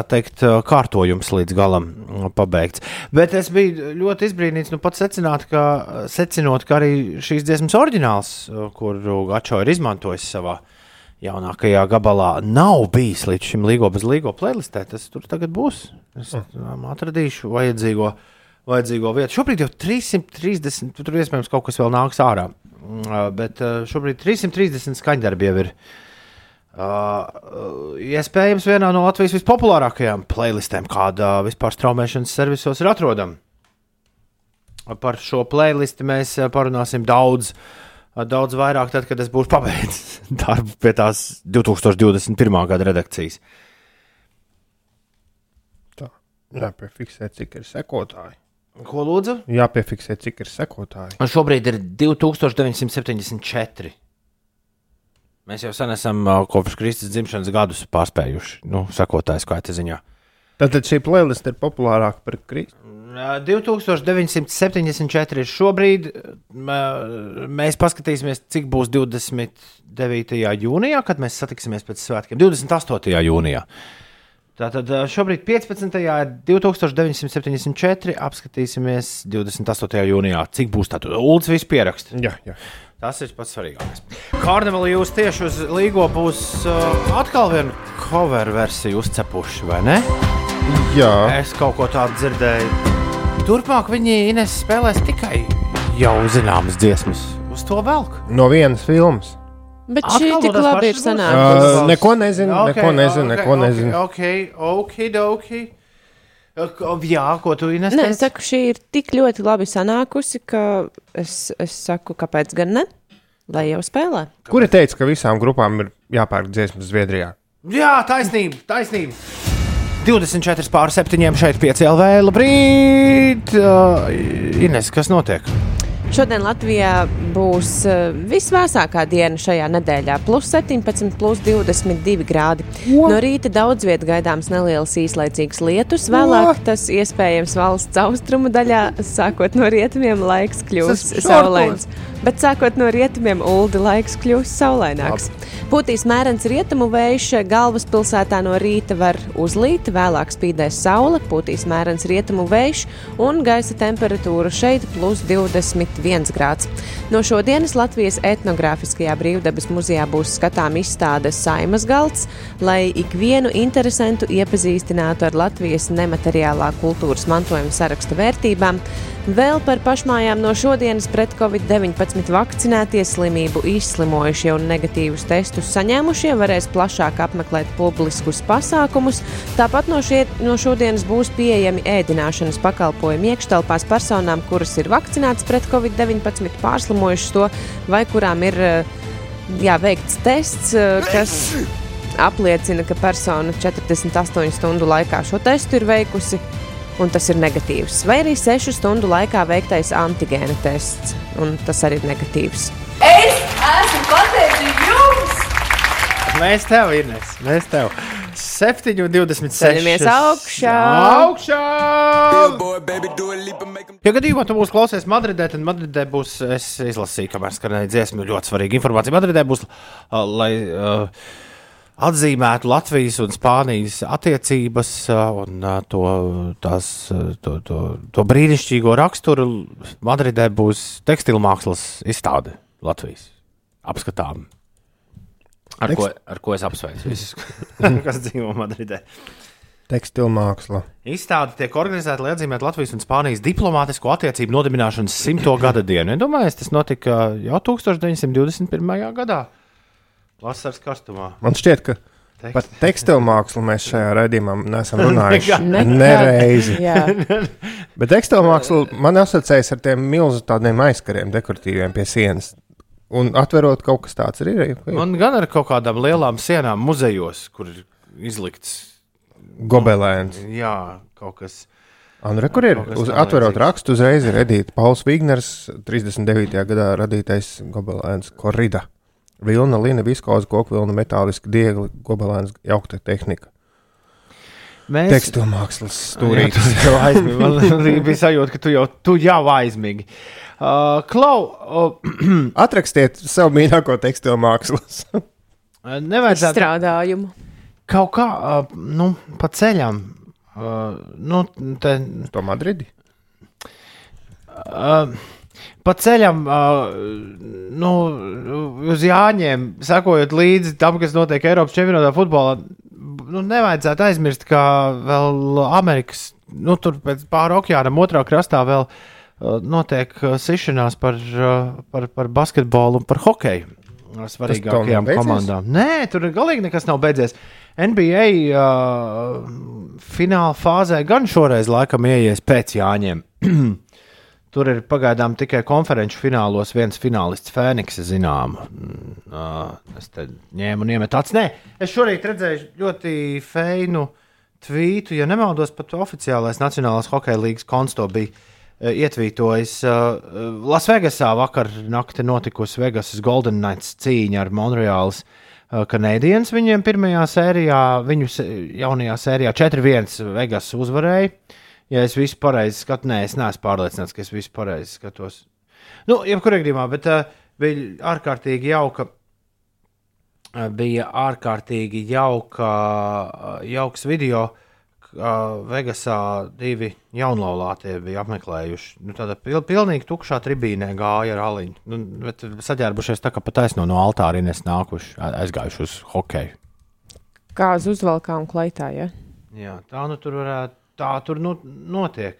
teikt, kārtojums līdz galam pabeigts. Bet es biju ļoti izbrīnīts, nu, pats secināt, ka, secinot, ka arī šīs dziesmas oriģināls, kuru Gačo ir izmantojis savā jaunākajā gabalā, nav bijis līdz šim līgo bez līgo playlistē. Tas tur tagad būs. Es ā, atradīšu vajadzīgo, vajadzīgo vietu. Šobrīd jau 330, tur iespējams kaut kas vēl nāks ārā. Mm, Bet šobrīd 330 skaņdarbi jau ir. Uh, iespējams, vienā no Latvijas vispopulārākajām playlistēm, kāda vispār straumēšanas servisos ir atrodama. Par šo playlisti mēs uh, parunāsim daudz, uh, daudz vairāk, tad, kad es būšu pabeidzis darbu pie tās 2021. gada redakcijas. Tā. Jāpiefiksē, cik ir sekotāji. Ko lūdzu? Jāpiefiksē, cik ir sekotāji. Un šobrīd ir 2974. Mēs jau sen esam kopš Kristus dzimšanas gadus pārspējuši, nu, sekotāju skaita ziņā. Tātad šī playlist ir populārāka par Kristu. Ā, 2974 ir šobrīd. Mēs paskatīsimies, cik būs 29. jūnijā, kad mēs satiksimies pēc svētkiem. 28. jūnijā. Tātad šobrīd 15. ir 2974. Apskatīsimies 28. jūnijā, cik būs tādu ULDS visu pierakstu. Tas ir pats svarīgākais. Karnevālī jūs tieši uz Līgo būs uh, atkal viena cover versija uzcepuši, vai ne? jā. Es kaut ko tādu dzirdēju. Turpmāk viņi Ines spēlēs tikai jau zināmas dziesmas. Uz to velk. No vienas filmas. Bet Atkal šī tik labi ir sanākusi. Uh, neko nezinu, neko nezinu, neko nezinu. Ok, ok, ok. ok. Jā, ko tu Ines? Nē, es saku, šī ir tik ļoti labi sanākusi, ka es, es saku, kāpēc gan ne? Lai jau spēlē. Kuri teica, ka visām grupām ir jāpērk dziesmas Zviedrijā? Jā, taisnība, taisnība. 24 pār 7 šeit 5 LV. Labrīt! Uh, Ines, kas notiek? Šodien Latvijā būs uh, visvēsākā diena šajā nedēļā - plus 17, plus 22 grādi. No rīta daudz vietā gaidāms neliels īslaicīgs lietus, vēlāk tas iespējams valsts austrumu daļā, sākot no rietumiem laiks kļūs saulains. Bet sākot no rietumiem, ULDI laiks kļūs saulaināks. Pūtīs mērens rietumu vējš, galvaspilsētā no rīta var uzlīt, vēlāk spīdēs saule, pūtīs mērens rietumu vējš un gaisa temperatūra šeit plus 21 grāds. No šodienas Latvijas etnogrāfiskajā brīvdabas muzejā būs skatām izstāde Saimas galds, lai ikvienu interesantu iepazīstinātu ar Latvijas nemateriālā kultūras mantojuma saraksta vērtībām. Vēl par pašmājām no šodienas pret covid-19 vakcinētie slimību izslimojušie un negatīvus testus saņēmušie varēs plašāk apmeklēt publiskus pasākumus. Tāpat no, šie, no šodienas būs pieejami ēdināšanas pakalpojumi iekštelpās personām, kuras ir vakcinētas pret covid-19 covid-19, pārslimojušas to, vai kurām ir uh, jā, veikts tests, uh, kas apliecina, ka persona 48 stundu laikā šo testu ir veikusi, un tas ir negatīvs. Vai arī 6 stundu laikā veiktais antigēna tests, un tas arī ir negatīvs. Es esmu pateicīga jums! Mēs tev, Ines, mēs tev. 7,26. Ceļamies augšā. Augšā! Ja gadījumā tu būsi klausies Madridē, tad Madridē būs, es izlasīju, kamēr skanēja dziesma, ļoti svarīga informācija. Madridē būs, uh, lai uh, atzīmētu Latvijas un Spānijas attiecības un to, tās, to, to, to brīnišķīgo raksturu. Madridē būs tekstilmākslas izstāde Latvijas apskatām. Ar ko, ar ko es apsveicu visus, kas dzīvo Madridē. Tekstilmāksla. Izstāde tiek organizēta, lai atzīmētu Latvijas un Spānijas diplomātisko attiecību nodibināšanas simto gada dienu. Iedomājieties, tas notika jau 1921. gadā, vasaras karstumā. Man šķiet, ka Tekst- par tekstilmākslu mēs šajā raidījumā neesam runājuši nereizi. Jā, Bet tekstilmāksla man asociējas ar tiem milzu tādiem aizkariem, dekoratīviem pie sienas. Un atverot kaut kas tāds arī ir. Man gan ar kaut kādām lielām sienām muzejos, kur ir izlikts, Gobelēns. jā, kaut kas. Un re, kur ir? Uz, atverot rakstu, uzreiz ir Edīte Pauls Vigners, 39. gadā radītais gobelēns Korrida. Vilna, lina, viskoza, koku vilna, metāliska diegla, gobelēns, jaukta tehnika. Mēs Tekstilmākslas Tur stūrītis. jau aizmīgi. Man bija sajūta, ka tu jau, tu jau aizmīgi. Uh, Klau, uh, Atrakstiet savu mīļāko tekstilmākslas. nevajadzētu strādājumu. kaut kā uh, nu, pa ceļam. Uh, nu, te, to Madridi. uh, pa ceļam, uh, nu, uz Jāņiem, sekojot līdzi tam, kas notiek Eiropas čempionātā futbolā, nu, nevajadzētu aizmirst, ka vēl Amerikas, nu, tur pāri okeānam otrā krastā vēl uh, notiek uh, sišanās par, par, par basketbolu un par hokeju. Svarīgākajām komandām. Nē, tur galīgi nekas nav beidzies. NBA uh, fināla fāzē gan šoreiz laikam ieies pēc Jāņiem. Tur ir pagaidām tikai konferenču finālos viens finālists, Fēniks, zinām. Uh, es te ņēmu un iemetu acis. Nē, es šorīt redzēju ļoti feinu tvītu, ja nemaldos, pat oficiālais Nacionālās hokeja līnijas konsto bija uh, ietvītojis. Uh, Lasvegasā vakar naktī notikusi Vegasas Golden Knights cīņa ar Monreāls. Kanādienis viņiem pirmajā sērijā, viņu jaunajā sērijā 4-1 Vegas uzvarēja. Ja es visu pareizi skatos, nē, es neesmu pārliecināts, ka es visu pareizi skatos. Nu, jebkurā gadījumā, bet uh, bija ārkārtīgi jauka. uh, Bija ārkārtīgi jauka, uh, jauks video, kā Vegasā divi jaunlaulātie bija apmeklējuši. Nu, tāda pil, pilnīgi tukšā tribīnē gāja ar aliņu. Nu, bet saģērbušies tā, ka pat taisno no altāra nes nākuši, aizgājuši uz hokeju. Kā uz uzvalkām klaitā, ja? Jā, tā nu tur varētu, tā tur nu, notiek.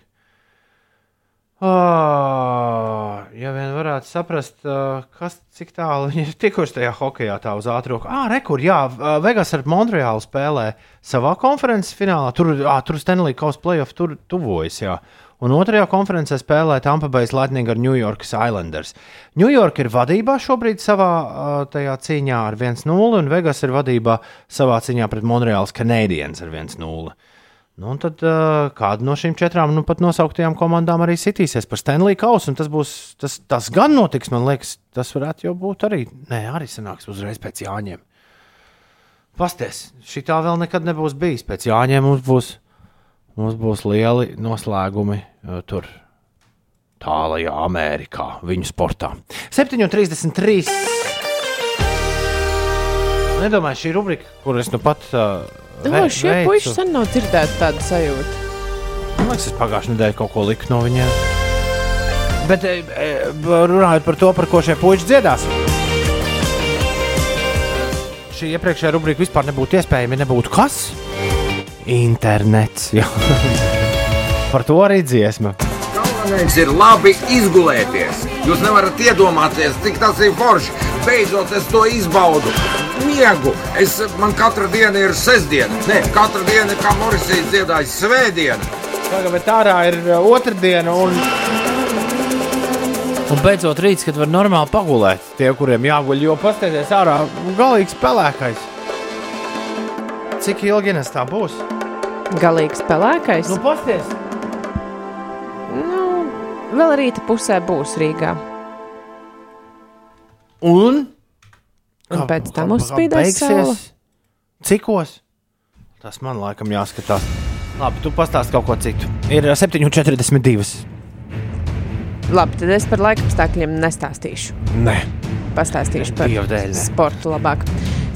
Oh, ja vien varētu saprast, uh, kas, cik tālu viņi ir tikuši tajā hokeja, tā uz ātrāk. Ah, rekur, jā, uh, Vegas ar Montreālu spēlē savā konferences finālā. Tur, ah, tur Stanley Kausa playoff tur tuvojas, jā. Un otrajā konferencē spēlē Tampa Bay Lightning ar New York Islanders. New York ir vadībā šobrīd savā tajā cīņā ar 1-0, un Vegas ir vadībā savā cīņā pret Montreāls Canadiens ar 1-0. Nu, un tad uh, kāda no šīm četrām nu, pat nosauktajām komandām arī sitīsies par Stanley Kausu. Tas, būs, tas, tas gan notiks, man liekas, tas varētu jau būt arī. Nē, arī sanāks uzreiz pēc Jāņiem. Pasties, šī tā vēl nekad nebūs bijis. Pēc Jāņiem mums būs, mums būs lieli noslēgumi uh, tur. Tālākajā Amerikā, viņu sportā. 7,33. Nedomāju, šī rubrika, kuras nu pat. Uh, Domāju, šie veicu- puiši sen nav dzirdēti tādu sajūtu. Man liekas, es pagājušajā nedēļā kaut ko liku no viņiem. Bet e, e, runājot par to, par ko šie puiši dziedās. Šī iepriekšējā rubrika vispār nebūtu iespējama, ja nebūtu kas? Internets. par to arī dziesma. Galvenais ir labi izgulēties. Jūs nevarat iedomāties, cik tas ir forši. Beidzot, es to izbaudu. Miegu. Es, man katra diena ir sestdiena. Nē, katra diena, kā Morisija dziedāja, svētdiena. Tagad bet ārā ir uh, otrdiena un Un beidzot rīts, kad var normāli pagulēt. Tie, kuriem jāguļ, jo paskatieties ārā, galīgs pelēkais. Cik ilgi nes tā būs? Galīgs pelēkais. Nu, paskatieties! Vēl rīta pusē būs Rīgā. Un? Un pēc tam uzspīdēs saule. Cikos? Tas man laikam jāskatās. Labi, tu pastāsti kaut ko citu. Ir 7,42. Labi, tad es par laikapstākļiem nestāstīšu. Nē, Pastāstīšu par Dieva dēļ, ne. sportu labāk.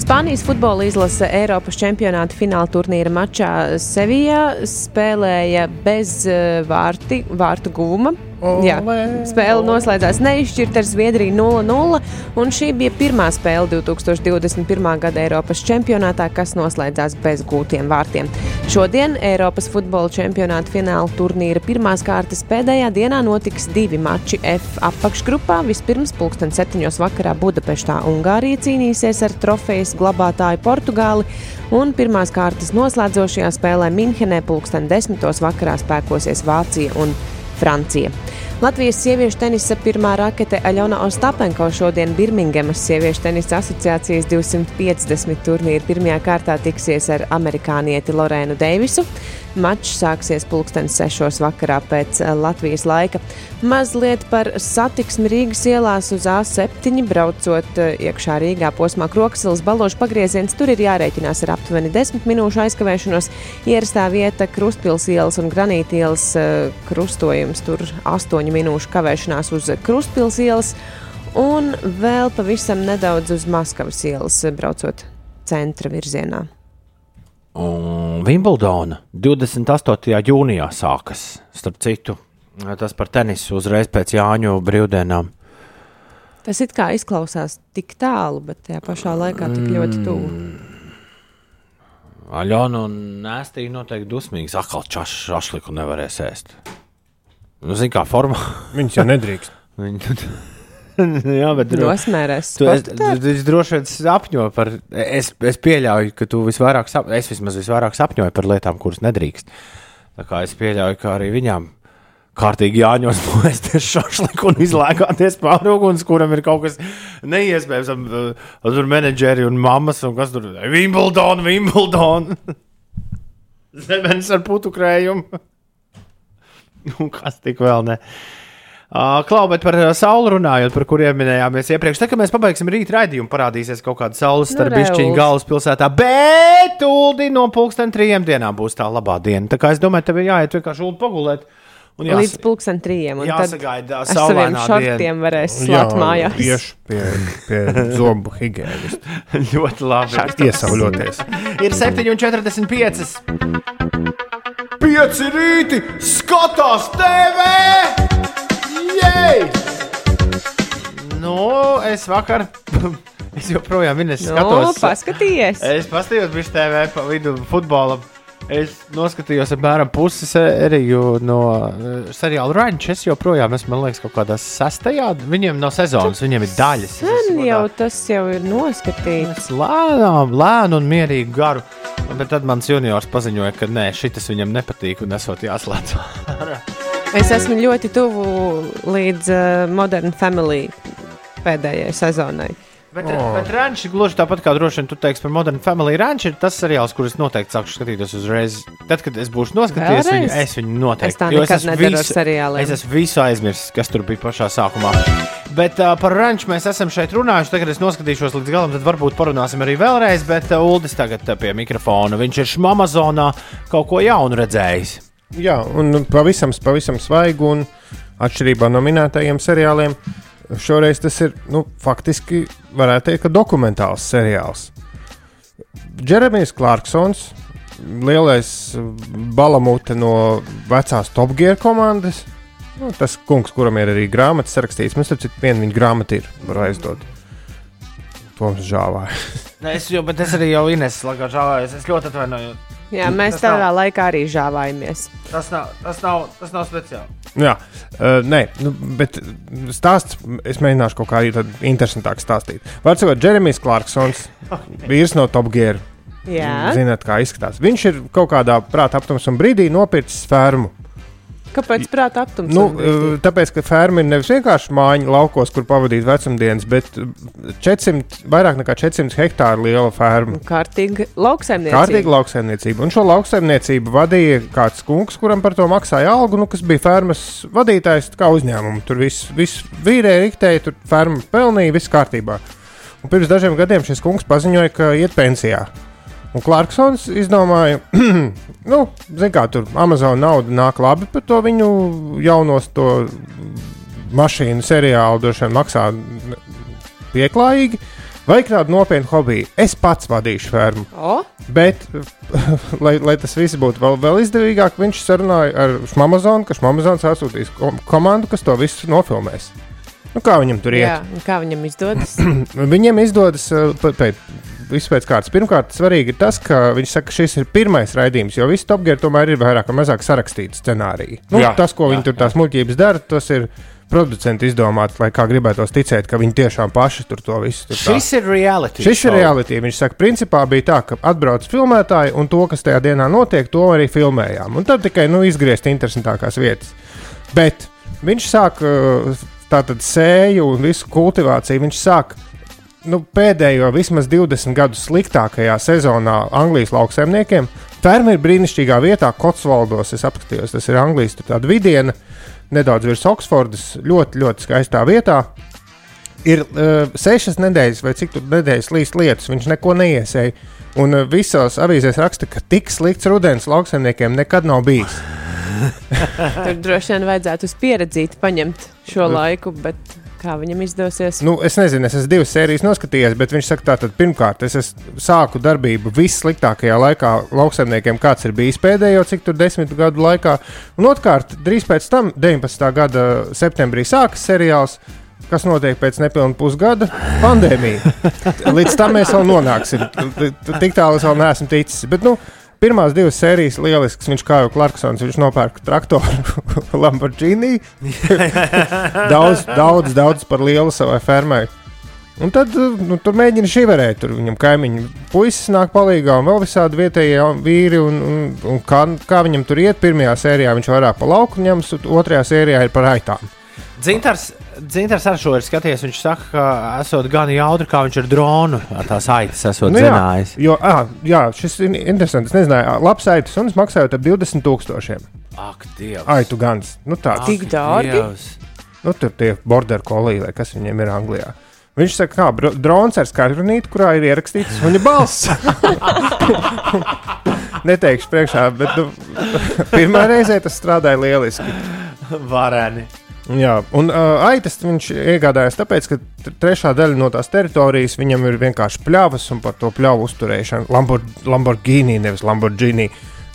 Spānijas futbola izlase Eiropas čempionāta fināla turnīra mačā Sevijā spēlēja bez eh, vārti, vārtu guvuma. Jā, spēle noslēdzās neizšķirta ar Zviedriju 0-0, un šī bija pirmā spēle 2021. gada Eiropas čempionātā, kas noslēdzās bez gūtiem vārtiem. Šodien Eiropas futbola čempionāta fināla turnīra pirmās kārtas pēdējā dienā notiks divi mači F apakšgrupā. Vispirms pulksten septiņos vakarā Budapeštā Ungārija cīnīsies ar trofejas glabātāju Portugāli, un pirmās kārtas noslēdzošajā spēlē Minhenē pulksten desmitos vakarā spēkosies Vācija un Francija. Latvijas sieviešu tenisa pirmā rakete Aļona Ostapenko šodien Birmingemas sieviešu tenisa asociācijas 250 turnīra pirmajā kārtā tiksies ar amerikānieti Lorēnu Deivisu. Mačs sāksies pulkstenis 6. vakarā pēc eh, Latvijas laika. Mazliet par satiksmi Rīgas ielās uz A7 braucot eh, iekšā Rīgā posmā Kroksilas balošu pagrieziens. Tur ir jārēķinās ar aptuveni 10 minūšu aizkavēšanos. Ierastā vieta Krustpils ielas un Granīta ielas eh, krustojums. Tur 8 minūšu kavēšanās uz Krustpils ielas un vēl pavisam nedaudz uz Maskavas ielas braucot centra virzienā. Un Wimbledona 28. jūnijā sākas. Starp citu, tas par tenisu uzreiz pēc Jāņu brīvdienām. Tas it kā izklausās tik tālu, bet tajā pašā laikā tik ļoti tuvu. Aļona un Nēstī noteikti dusmīgs. Akal čašs ašliku nevarēs ēst. Nu, zini, kā formā. viņas jau nedrīkst. Jā, bet dro- Nosmērēs. Tu, es, tu, droši vien sapņo par. Es, es pieļauju, ka tu visvairāk, sap, es vismaz visvairāk sapņoju par lietām, kuras nedrīkst. Tā kā es pieļauju, ka arī viņām kārtīgi jāņos mūžēties šašliku un izlēkāties pāri uguns, kuram ir kaut kas neiespējams. am, uh, Tur menedžeri un mammas un kas tur ir. Wimbledon, Wimbledon! Zemenes ar putu krējumu. Nu, kas tik vēl ne? Uh, Klau, bet par sauli runājot, par kuriem minējāmies iepriekš, tad, kad mēs pabeigsim rīta raidījumu, parādīsies kaut kāda saules Nu, starp re, bišķiņu Ulf. galvaspilsētā, bet tūlīt no pulksten trijiem dienām būs tā labā diena. Tā kā es domāju, tev ir jāiet vienkārši ulu pagulēt. Un jās, Līdz pulksten trījiem. un tad jāsagaida Ar saviem šortiem varēs slēgt mājās. Tieši pie, pie zobu higiēnista. Ļoti labi. Iesauļoties. Ir 7,45. Pieci rīti skatās TV! Jej! Nu, es vakar. Es joprojām Nu, skatos. paskatījies. Es paskatījos, bija TV pa vidu futbola. Es noskatījos apmēram pusi sēriju no eh, seriāla Rančs. Es joprojām esmu, man liekas, kaut kādā sastajā. Viņiem nav sezonas, viņiem ir daļas. Sen jau tas jau ir noskatīts. Es lēnām, lēnu un mierīgu garu. Bet tad mans juniors paziņoja, ka nē, šis viņam nepatīk un esot jāslēdz. Es esmu ļoti tuvu līdz uh, Modern Family pēdējai sezonai. Bet, oh. bet Rančs gluži tāpat kā droši vien tu teiksi par Modern Family. Rančs ir tas seriāls, kurus noteikti sākšu skatīties uzreiz. Tad, kad es būšu noskatījies viņu, Vēlreiz? es viņu noteikti Es tā jo nekad esmu nedaru ar visu- seriāliem. Es esmu visu aizmirsis, kas tur bija pašā sākumā. Bet uh, par Ranču mēs esam šeit runājuši. Tagad es noskatīšos līdz galam, tad varbūt parunāsim arī vēlreiz. Bet uh, Uldis tagad uh, pie mikrofona. Viņš ir Amazonā kaut ko jaunu redzējis. Jā, un pavisam, pavisam svaigu un atšķirībā no minētajiem seriāliem. Šoreiz tas ir nu, faktiski, varētu teikt, dokumentāls seriāls. Jeremijs Clarksons, lielais balamute no vecās Top Gear komandas. Nu, tas kungs, kuram ir arī grāmatas rakstīts, mums taču viena viņa grāmata ir, var aizdot. Toms žāvā. Nē, Es, bet es arī jau Ines lagā žāvājos. Es ļoti atvainojos. Jā, mēs Tas tādā nav- laikā arī žāvājamies. Tas nav, tas nav, tas nav speciāli. Jā, uh, nē, nu, bet stāsts es mēģināšu kaut kā tādu interesantāku stāstīt. Vārds sakot, Jeremijs Clarksons, vīrs no Top Gear. Jā. Zināt, kā izskatās. Viņš ir kaut kādā prāta aptumsuma brīdī nopircis fermu. Kāpēc prātā aptums? Nu, eh, tāpēc, ka ferma ir nevis vienkārši mājiņa laukos, kur pavadīt vecumdienas, bet eh, 400, vairāk nekā 400 hektāru liela ferma. Kārtīgi lauksaimniecība. Kārtīgi lauksaimniecība. Un šo lauksaimniecību vadīja kāds kungs, kuram par to maksāja algu, nu, kas bija fermas vadītājs, kā uzņēmuma. Tur viss vis vīrēja, riktēja, tur ferma pelnīja, viss kārtībā. Un pirms dažiem gadiem šis kungs paziņoja, ka iet pensijā. Un Clarksons izdomāja, nu, kā tur Amazon nauda nāk labi par to viņu jaunos to mašīnu seriālu, droši vien maksā pieklājīgi. Vajag tādu nopietnu hobiju. Es pats vadīšu fermu. O? Bet, lai, lai tas viss būtu vēl, vēl izdevīgāk, viņš sarunāja ar Amazonu, ka Amazons atsūtīs kom komandu, kas to visu nofilmēs. Nu, kā viņam tur iet? Jā, kā viņam izdodas? Viņiem izdodas uh, pēc, pēc, visu pēc kārtas. Pirmkārt, svarīgi ir tas, ka viņš saka, ka šis ir pirmais raidījums, jo visi topgeri tomēr ir vairāk vai mazāk sarakstīti scenāriji. Nu, Jā, tas, ko jā, viņi tur tās muļķības dara, tas ir producenti izdomāts, lai kā gribētos ticēt, ka viņi tiešām paši tur to visu tur tā- Šis ir reality. Šis ir show. realitāte. Viņš saka, principā bija tā, ka atbrauc filmētāji un to, kas tajā dienā notiek, to arī filmējām. Un tad tikai nu, izgriezt interesantākās vietas. Bet viņš sāk uh, tātad sēju un visu kultivāciju. Viņš sāk nu, pēdējo vismaz 20 gadu sliktākajā sezonā Anglijas lauksaimniekiem. Ferma ir brīnišķīgā vietā, Kotsvaldos. Es apskatījos, tas ir Anglijas vidiena, nedaudz virs Oksfordas, ļoti, ļoti skaistā vietā ir uh, sešas nedēļas, vai cik tur nedēļas līst lietus, viņš neko neiesēja. Un uh, visos avīzēs raksta, ka tik slikts rudens lauksaimniekiem nekad nav bijis. Tur droši vien vajadzētu uz pieredzīti paņemt šo laiku, bet kā viņam izdosies? Nu, es nezinu, es esmu divas sērijas noskatījies, bet viņš saka, tā, pirmkārt, es sāku darbību vissliktākajā laikā lauksaimniekiem, kāds ir bijis pēdējo, cik tur desmit gadu laikā. Un otrkārt, drīz pēc tam, 19. gada septembrī, sākas seriāls. Kas notiek pēc nepilna pusgada? Pandēmija. Līdz tam mēs vēl nonāksim. Tik tālu es vēl neesmu ticis. Bet, nu, pirmās divas sērijas lielisks. Viņš kā jau Clarksons, viņš nopērka traktoru Lamborghini. daudz, daudz, daudz par lielu savai fermai. Un tad nu, tur mēģina šiverēt. Tur viņam kaimiņi puisis nāk palīdzīgā, un vēl visādi vietējie vīri. Un, un, un kā, kā viņam tur iet, pirmajā sērijā viņš vairāk pa lauku ņems, otrajā sērijā ir par aitām. Dzintars, Dzintars ar šo ir skaties. Viņš saka, ka esot gan jautri, kā viņš ar dronu ar tās aitas esot Nu, nu, jā, zinājis. jo, ah, jā, šis ir interesants. Es nezināju, labs aitas suns maksājot ap 20 tūkstošiem. Ak, Dievs! Aitu gans. Nu, tāds. Tik dārgi? Dievs. Nu, tur tie border kolī, vai kas viņiem ir Anglijā. Viņš saka, kā bro- drons ar skarunīti, kurā ir ierakstīts viņa balss. Neteikšu priekšā, bet nu, pirmā reize tas strādāja lieliski. Vareni. Jā, un uh, aitas viņš iegādājās tāpēc, ka trešā daļa no tās teritorijas viņam ir vienkārši pļavas un par to pļavu uzturēšanu. Lambor, Lamborghini, nevis Lamborghini.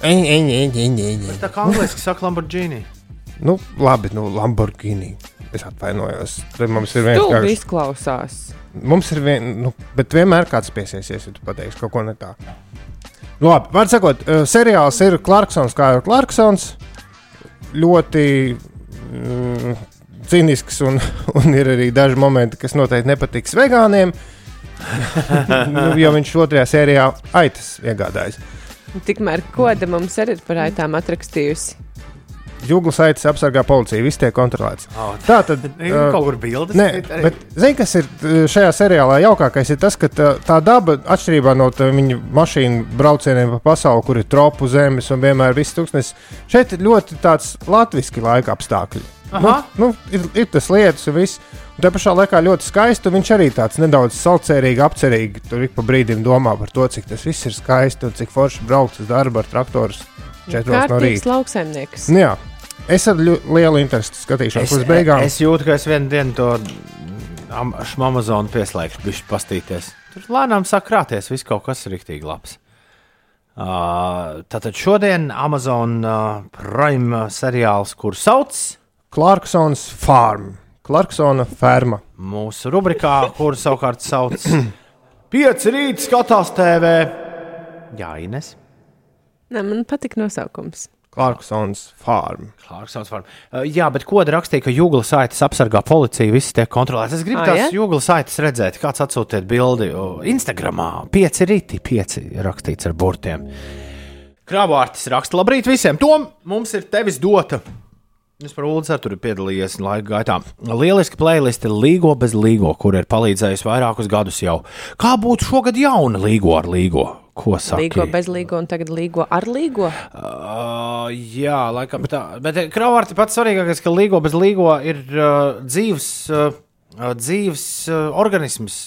Eņ, eņ, eņ, eņ, eņ, eņ. Tā kā angliski saka Lamborghini. Nu, labi, nu, Lamborghini. Es atvainojos. Tad mums ir Tu vienkārši. izklausās. Mums ir vien, nu, bet vienmēr kāds piesiesies, ja tu pateiksi kaut ko ne tā. Nu, labi, var sakot, uh, seriāls ir Clarksons, kā jau Clarksons. Ļoti mm, cīnisks, un, un ir arī daži momenti, kas noteikti nepatiks vegāniem. nu, jo viņš otrajā sērijā aitas iegādājas. Tikmēr koda mums arī ir par aitām atrakstījusi jūglas aitas apsargā policija. Viss tiek kontrolēts. Oh, tā tad ir uh, kaut kur bildes. Nē, arī... bet zini, kas ir šajā seriālā jaukākais, ir tas, ka tā, tā daba, atšķirībā no viņu mašīnu braucieniem pa pasauli, kur ir tropu zemes un vienmēr viss tūkstnes, šeit ir ļoti tāds latviski laika apstākļi. Nu, nu, ir, ir tas lietas, un viss. Un tā pašā laikā ļoti skaisti. Viņš arī tāds nedaudz salcerīgi, apcerīgi. Tur ik pa brīdim domā par to, cik tas viss ir skaisti un cik forši braukt uz darbu ar traktoriem. 4 no rīta. Lauksaimnieks. Nu, jā. Es ar lielu interesi skatīšos es, uz beigām. Es jūtu, ka es vienu dienu to Amazonu pieslēgšu, bišķi pastīties. Tur lēnām sāk krāties, viss kaut kas ir rīktīgi labs. Uh, tātad šodien Amazon uh, Prime seriāls, kur sauc Clarksons Farm. Clarksona ferma. Mūsu rubrikā, kur savukārt sauc Pieci rīta skatās TV. Jā, Ines. Nē, man patīk nosaukums. Clarksons Farm. Clarksons farm. Uh, jā, bet ko rakstīja, ka jūgla saites apsargā policija, viss tiek kontrolēts. Es gribu Ā, tās ja? jūgla saites redzēt, kāds atsūtiet bildi Instagramā. Pieci rīti, pieci rakstīts ar burtiem. Krāvārtis raksta, labrīt visiem! Tom, mums ir tevis dota Es par Ulu ceru, tur ir piedalījies laika gaitā. Lieliski playliste Līgo bez Līgo, kur ir palīdzējusi vairākus gadus jau. Kā būtu šogad jauna Līgo ar Līgo? Ko saka? Līgo bez līgo un tagad līgo ar līgo. Uh, jā, laikam tā. Bet kravārti pats svarīgākais, ka Līgo bez Līgo ir uh, dzīves. Uh, uh, Dzīves uh, organisms.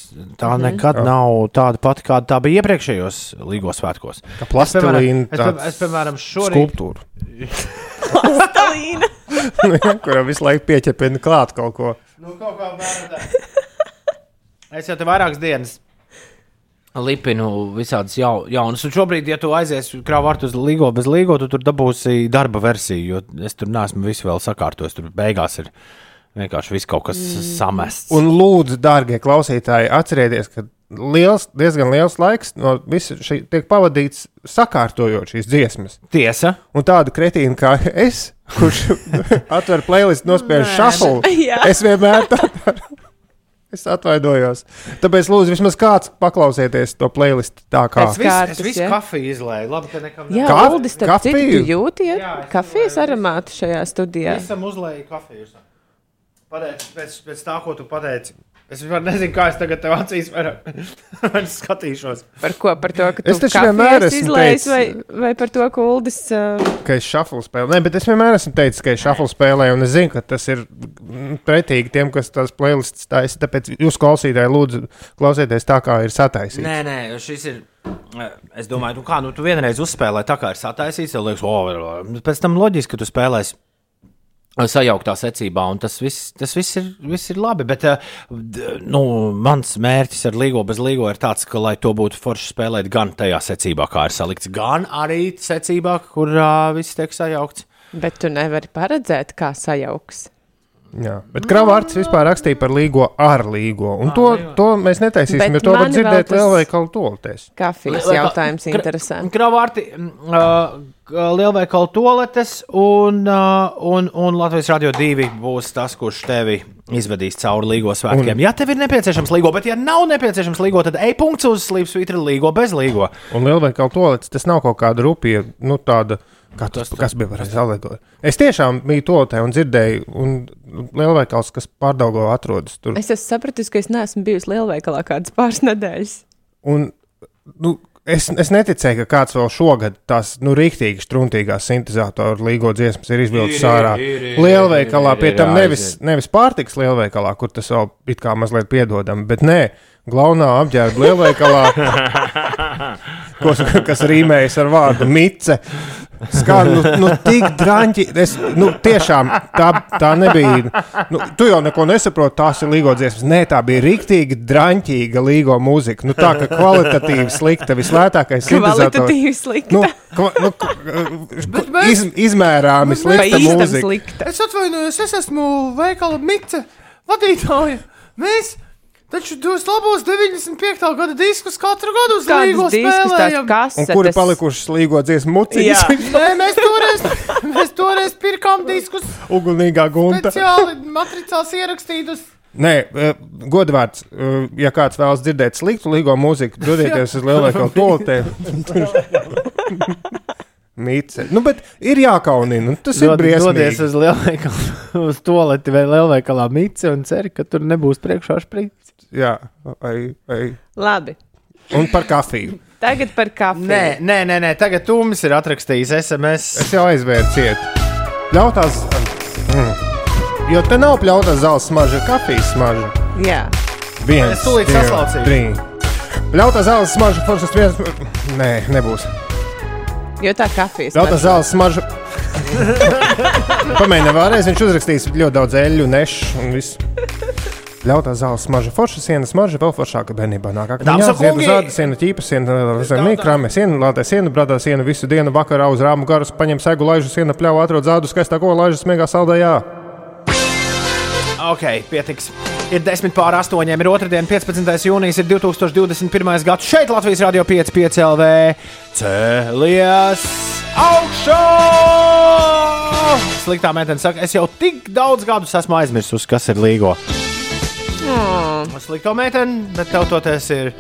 Tā Mhm. nekad nav tāda pati, kāda tā bija iepriekšējos Līgo svētkos. Kā plastilīna, Es, piemēram, es, es, piemēram, šorīt Skulptūra. Plastilīna. Kuram visu laiku pieķepina klāt kaut ko. Nu, kaut kā vērtē. Es jau te vairākas dienas lipinu visādas jau, jaunas. Un šobrīd, ja tu aizies krāvārtu uz Līgo bez Līgo, tu tur dabūsi darba versiju, jo es tur neesmu visu vēl sakārtojis. Tur beigās ir vienkārši viss kaut kas mm. samests. Un lūdzu, dārgie klausītāji, atcerieties, ka liels, diezgan liels laiks no visa šī tiek pavadīts sakārtojot šīs dziesmas. Tiesa. Un tāda kretīna kā es, kurš atver playlistu, nospiež jā. es vienmēr tā daru. Es atvainojos. Tāpēc, lūdzu, vismaz kāds paklausieties to playlistu tā kā. Es visu, es visu ja? kafiju izlēju. Labi, ka nekam Jā, Ka- Uldis, starp citu, kafiju? tu jūti ja? Jā, es kafijas uzlēju. aromātu šajā studijā. Esam uzlējuši kafiju. Pateic, pēc, pēc tā, ko tu pateici. Es vispār nezinu, kā es tagad tev acīs vairāk skatīšos. Par ko? Par to, ka Es tu taču vienmēr kafijas esmu izlaiž, vai, teicis- vai par to, ka Uldis. Uh, ka es šāφlu spēlēju. Nē, bet es vienmēr esmu teicis, ka es šāφlu spēlēju, un es zinu, ka tas ir pretīgi tiem, kas tās playlists taisa. Tāpēc jūs klausītāji, lūdzu, klausieties tā, kā ir sataisīts. Nē, nē, šis ir. eh, Es domāju, nu kā, nu tu vienreiz uzspēlēji tā, kā ir sataisīts, tad liekas, oh, pēc tam loģiski, ka tu spēlēsi sajauktā secībā, un tas viss, tas viss, ir, viss ir labi. Bet eh, nu, mans mērķis ar līgo bez līgo ir tāds, ka, lai to būtu forši spēlēt gan tajā secībā, kā ir salikts, gan arī secībā, kur uh, viss tiek sajaukts. bet tu nevari paredzēt, kā sajauks. Jā, bet Kravārds vispār rakstīja par līgo ar līgo. Un to, to mēs netaisīsim, Bet jo to var dzirdēt lielveikalu tolotēs. Kafijas jautājums interesē. Kravārti, uh, lielveikalu toaletes un, uh, un, un Latvijas radio divi būs tas, kurš tevi izvedīs cauri līgo svētkiem. Un, ja tev ir nepieciešams līgo, bet ja nav nepieciešams līgo, tad ej punkts uz slīpsvītra līgo bez līgo. Un lielveikalu tolets tas nav kaut kāda rupja, nu tāda. Kā tas, kas bija varējis alegorija? Es tiešām biju tolotē un dzirdēju, un lielveikals, kas pārdaugo atrodas tur. Es esmu sapratusi, ka es neesmu bijusi lielveikalā kādas pāris nedēļas. Un, nu, es, es neticēju, ka kāds vēl šogad tās nu, rīktīgi struntīgās sintēzatoru līgo dziesmas ir izvilcis ārā. Lielveikalā, pie tam nevis, nevis pārtiks lielveikalā, kur tas vēl it kā mazliet piedodam, bet nē, glaunā apģērba lielveikalā, kas, kas rīmējas ar vārdu mice. Skan, nu, nu tik drāmīgi. Es nu, tiešām tā, tā nebija. Nu, tu jau neko nesaproti, tās ir līgo dziesmas. Nē, tā bija rīktīgi drāmīga līgo mūzika. Nu, tā kā kvalitatīvi slikta, vislētākais sintetizators. Kvalitatīvi slikta. Nu, kva, nu, k- iz, izmērāmi slikta mūzika. slikta. Es atvainojos, es esmu veikala mice vadītāja. Mēs taču tos labos 95. gada diskus katru gadu uz līgo spēlējam. Un kuri palikuši līgo dziesmu? Jā. Nē, mēs toreiz, mēs toreiz pirkām diskus Ugunīgā gunta. speciāli matricās ierakstītus. Nē, eh, godvārds, eh, ja kāds vēlas dzirdēt sliktu līgo mūziku, dodieties uz lielveikalu tolotē. Mīce. Nu, bet ir jākaunina. un Tas ir Dodies briesmīgi. uz lielveikalu, uz toleti vai lielveikalā mici un ceri, ka tur nebūs priekšā šprīts. Jā, vai, vai. Labi. Un par kafiju. Tagad par kafiju. Nē, nē, nē, nē, tagad Tūmis ir atrakstījis SMS. Es jau aizvēru ciet. Ļautās. Mm. Jo te nav pļautās zāles smarža, kafijas smarža. Jā. Viens, Es tūlīt saslaucīju. trīs. Ļautā zāles smarža, foršas viens. Nē, nebūs. Jo tā kafijas. Ļautā marža. zāles smarža. Pamēģiniet vēlreiz, viņš uzrakstīs ļoti daudz eļļu, nešu un viss. Ļautā zāles smarža, forša siena, smarža vēl foršāka bērnībā. Dāmas un kungi! zāda siena, ķīpa siena, zemī, krāmē siena, lātē siena, bradā siena, visu dienu vakarā uz rāmu garus, paņem segu, laižu siena, pļauju, atrod zādu, skaistā ko, laižu smēgā saldējā. Ok, pietiks. Ir 10 pār 8, ir otrdiena, 15. jūnijas, ir 2021. gads. Šeit Latvijas Rādio 5, 5 LV. Cēlies augšā! Sliktā meitene saka, es jau tik daudz gadus esmu aizmirsus, kas ir līgo. Oh. Slikto meiteni, bet tev toties ir.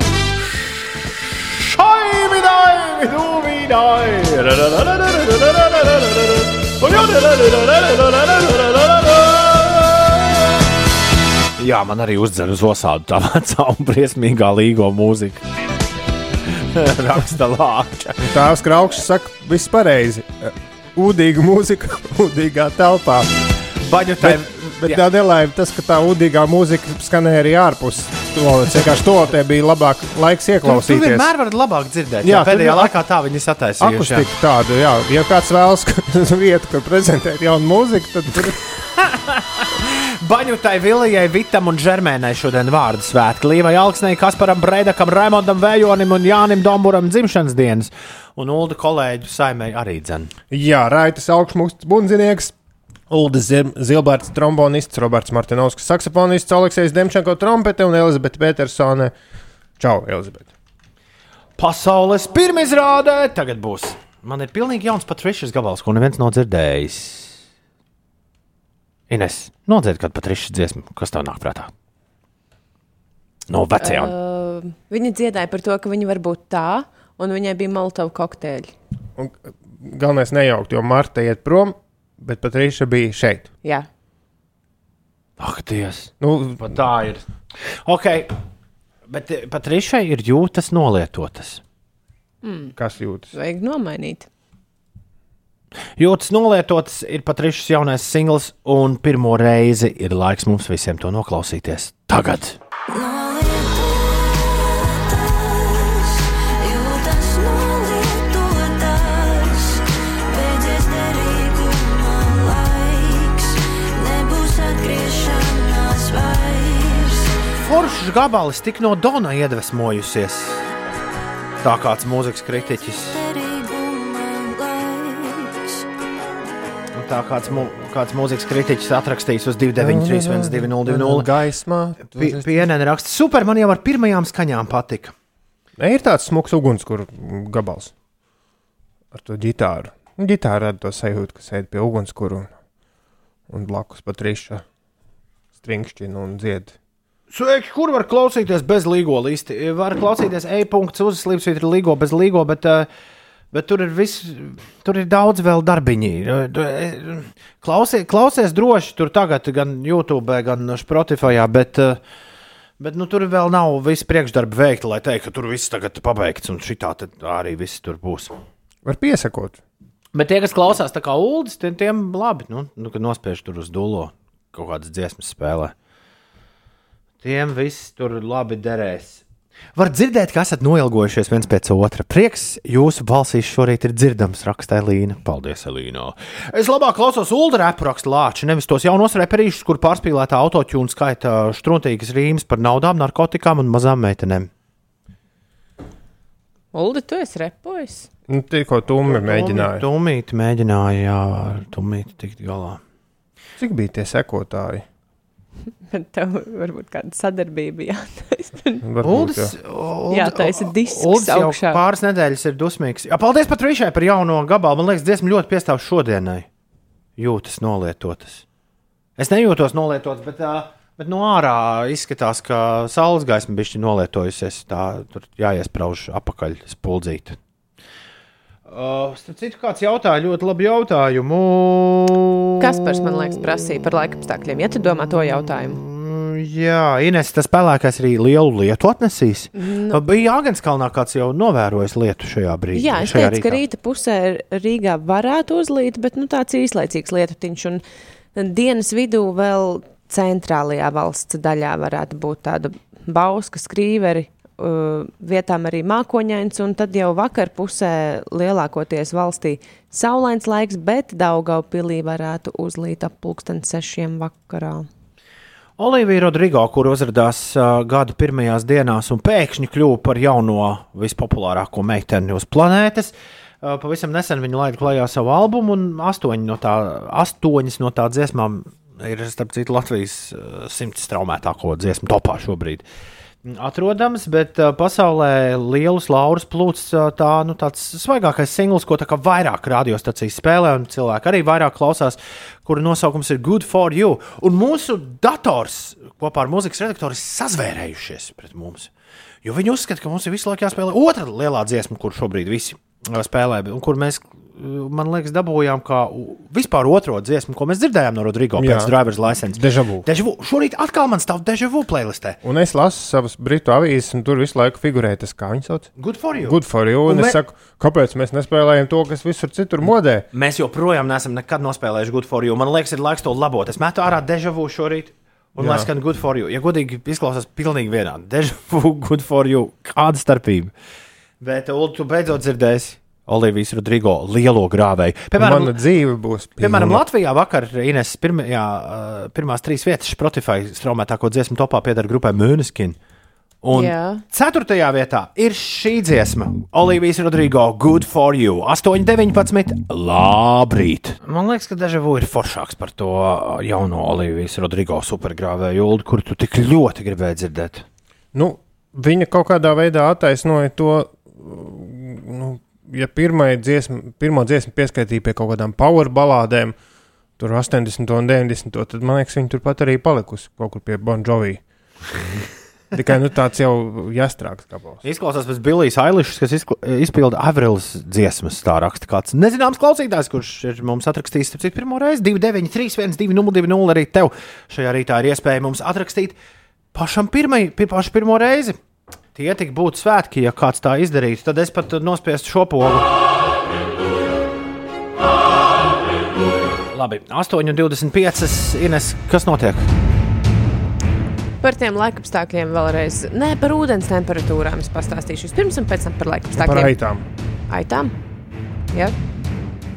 Jā, man arī uzdzer uz osādu tā vecā un briesmīgā līgo mūzika. Raksta lāča. Tās kraukšs saka, viss pareizi. Udīga mūzika, udīgā telpā. Baņu tai, bet, bet tā nelaime tas, ka tā udīgā mūzika skanēja arī ārpus. Toaletes vienkārši to te bija labāk laiks Tur, tur ieklausīties. vienmēr var labāk dzirdēt. Jā, Jā, tur pēdējā laikā tā viņi sataisīja. Akustika tādu, jā. Ja kāds vēlas vietu, kur prezentēt jaunu mūziku, tad tur Baņutai, Vilijai, Vitam un Žermēnai šodien vārdu svētki. Līvai Alksnei, Kasparam Breidakam, Raimondam Vējonim un Jānim Domburam dzimšanas dienas. Un Ulda kolēģu saimē arī dzen. Jā, Raitas augšmūks bundzinieks. Zim- Zilberts, trombonists, Roberts Martinovskis, saksofonists, Aleksējs Demčenko, trompete un Elizabete Petersone. Čau, Elizabete! Pasaules pirmizrādē tagad būs. Man ir pilnīgi jauns Patrišas gabals, ko neviens nav dzirdējis. Ines, nodzied kādu Patrišas dziesmu, kas tev nāk prātā? No vecajām. Uh, viņa dziedāja par to, ka viņa var būt tā, un viņai bija molotovu kokteļi. Un galvenais nejaukt, jo Marta iet prom, bet pat Rīša bija šeit. Jā, Ak, Dievs! Nu, Pat tā ir. Ok, bet eh, Patrišai ir jūtas nolietotas. kas jūtas? vajag nomainīt. Jūtas nolietotas ir Patrišas jaunais singls, un pirmo reizi ir laiks mums visiem to noklausīties. Tagad! Jūtas Foršs gabalis tik no Dona iedvesmojusies. Tā kāds mūzikas kritiķis, un tā kāds, mu, kāds mūzikas kritiķis atrakstījis uz 293, 1202. Gaismā. Pienēna raksta, super, man jau ar pirmajām skaņām patika. Ne, ir tāds smags ugunskura gabals ar to ģitāru. Nu, Ģitāra rada to sajūtu, ka sēž pie ugunskura un, un blakus pat rīša stringšķina un dzied. Sveiki, kur var klausīties bez līgo listi? Var klausīties e-punkts uzslīpsvīt ir līgo bez līgo, bet, eh, bet tur ir viss, tur ir daudz vēl darbiņi. Klausie, klausies droši tur tagad, gan YouTube, gan Spotify, bet, bet nu, tur vēl nav viss priekšdarbi veikti, lai teiktu, ka tur viss tagad pabeigts un šitā tad arī viss tur būs. Var piesakot. Bet tie, kas klausās tā kā ULDS, tiem, tiem labi, nu, nu kad nospiež tur uz dūlo kaut kādas dziesmas spēlē. Tiem viss tur labi derēs. Var dzirdēt, ka esat noilgojušies viens pēc otra. Prieks jūsu balsīs šorīt ir dzirdams, raksta Elīna. Paldies, Elīna. Es labāk klausos ULDS repu raksta Lāča, nevis tos jaunos reperīšus, kur pārspīlētā autotūna skaita struntīgas rīmas par naudām, narkotikām un mazām meitenēm. Uldi, tu esi repojis? Nu, Tikko tumi mēģināja. Tumīt mēģināja, jā, tumīt tikt galā. Cik bija tie sekotāji? Bet tev varbūt kāda sadarbība jātaisa. Uldis, jā. Jā, taisa disks Uldis jau augšā. pāris nedēļas ir dusmīgs. Jā, paldies pat Rīšai par jauno gabalu. Man liekas, dziesma ļoti piestāv šodienai. Jūtas nolietotas. Es nejūtos nolietots, bet, ā, bet no ārā izskatās, ka saules gaisma bišķi nolietojusies. Tā tur jāiesprauž apakaļ spuldzīta. Uh, starp citu, kāds jautāja ļoti labu jautājumu. Kaspars man liekas prasīja par laika apstākļiem. Ja tu domā to jautājumu, Mm, Jā, Ines, tas spēlētājs arī lielu lietu atnesīs. Nu, Bija Jāgenskalnā kāds jau novērojis lietu šajā brīdī. Jā, es teicu, ka rīta pusē Rīgā varētu uzlīt, bet nu, tāds īslaicīgs lietutiņš. Un dienas vidū vēl centrālajā valsts daļā varētu būt tāda bauska skrīveri. Uh, Vietām arī mākoņains, un tad jau vakar pusē lielākoties valstī saulains laiks, bet Daugaupilī varētu uzlīt ap pulksten sešiem vakarā. Olivija Rodrigo, kur uzrādījās uh, gada pirmajās dienās un pēkšņi kļuva par jauno vispopulārāko meiteni uz planētas. Uh, pavisam nesen viņa laida klajā savu albumu, un astoņi no tā, astoņas no tā dziesmām ir, starp citu, Latvijas uh, simts straumētāko dziesmu topā šobrīd. Atrodams, bet uh, pasaulē lielus laurus plūcis uh, tā, nu, tāds svaigākais singls, ko vairāk radiostacijas spēlē, un cilvēki arī vairāk klausās, kura nosaukums ir Good for You. Un mūsu dators kopā ar mūzikas redaktoru ir sazvērējušies pret mums. Jo viņi uzskata, ka mums ir visu laiku jāspēlē otra lielā dziesma, kur šobrīd visi uh, spēlē, un kur mēs, uh, man liekas, dabūjām kā vispār otro dziesmu, ko mēs dzirdējām no Rodrigo Jā. pēc Driver's License. Deja vu. Deja vu. Šorīt atkal man stāv Deja vu playlistē. Un es lasu savas britu avīzes, un tur visu laiku figurē tas, kā viņi sauc. Good for you. Good for you. Un, Un es me- saku, kāpēc mēs nespēlējam to, kas visur citur modē? Mēs joprojām neesam nekad nospēlējuši Good for you. Man liekas, ir laiks to labot. Es metu ārā Deja vu šorīt. Un lai skan Good for you. Ja godīgi izklausās pilnīgi vienādi. Deja vu, Good for you. Kāda starpība? Bet, Ulu, tu beidzot dzirdēsi Olivijas Rodrigo lielo grāvēju. Piemēram, Mana dzīve būs Piemēram, pilna. Latvijā vakar Ines pirmajā, uh, pirmās trīs vietas Spotify straumētāko dziesmu topā piedara grupai Mūneskin. Un Jā. ceturtajā vietā ir šī dziesma, Olivijas Rodrigo, Good for You, 8,19. Labrīt! Man liekas, ka Deja vu ir foršāks par to jauno Olivijas Rodrigo supergrāvēju jūlu, kur tu tik ļoti gribēji dzirdēt. Nu, viņa kaut kādā veidā attaisnoja to, nu, ja dziesma, pirmo dziesmu pieskaitīja pie kaut kādām power balādēm, tur 80 un 90, tad man liekas, viņa turpat arī palikusi kaut kur pie Bon Jovi. Tikai nu, tāds jau jāstrāks. Izklausās pēc Billijas Ailishas, kas izkla- izpilda Avrils dziesmas. Tā raksta kāds nezināms klausītājs, kurš ir mums atrakstījis citu, pirmo reizi 293, 1202, arī tev šajā rītā ir iespēja mums atrakstīt pašam pirmai, pir, pašu pirmo reizi. Tie tik būtu svētki, ja kāds tā izdarītu. Tad es pat nospiestu šo pogu. Labi, 8,25. Ines, kas notiek? Par tiem laikapstākļiem vēlreiz. Nē, par ūdens temperatūrām es pastāstīšu vispirms, un pēc tam par laikapstākļiem. Par aitām. Aitām? Jā.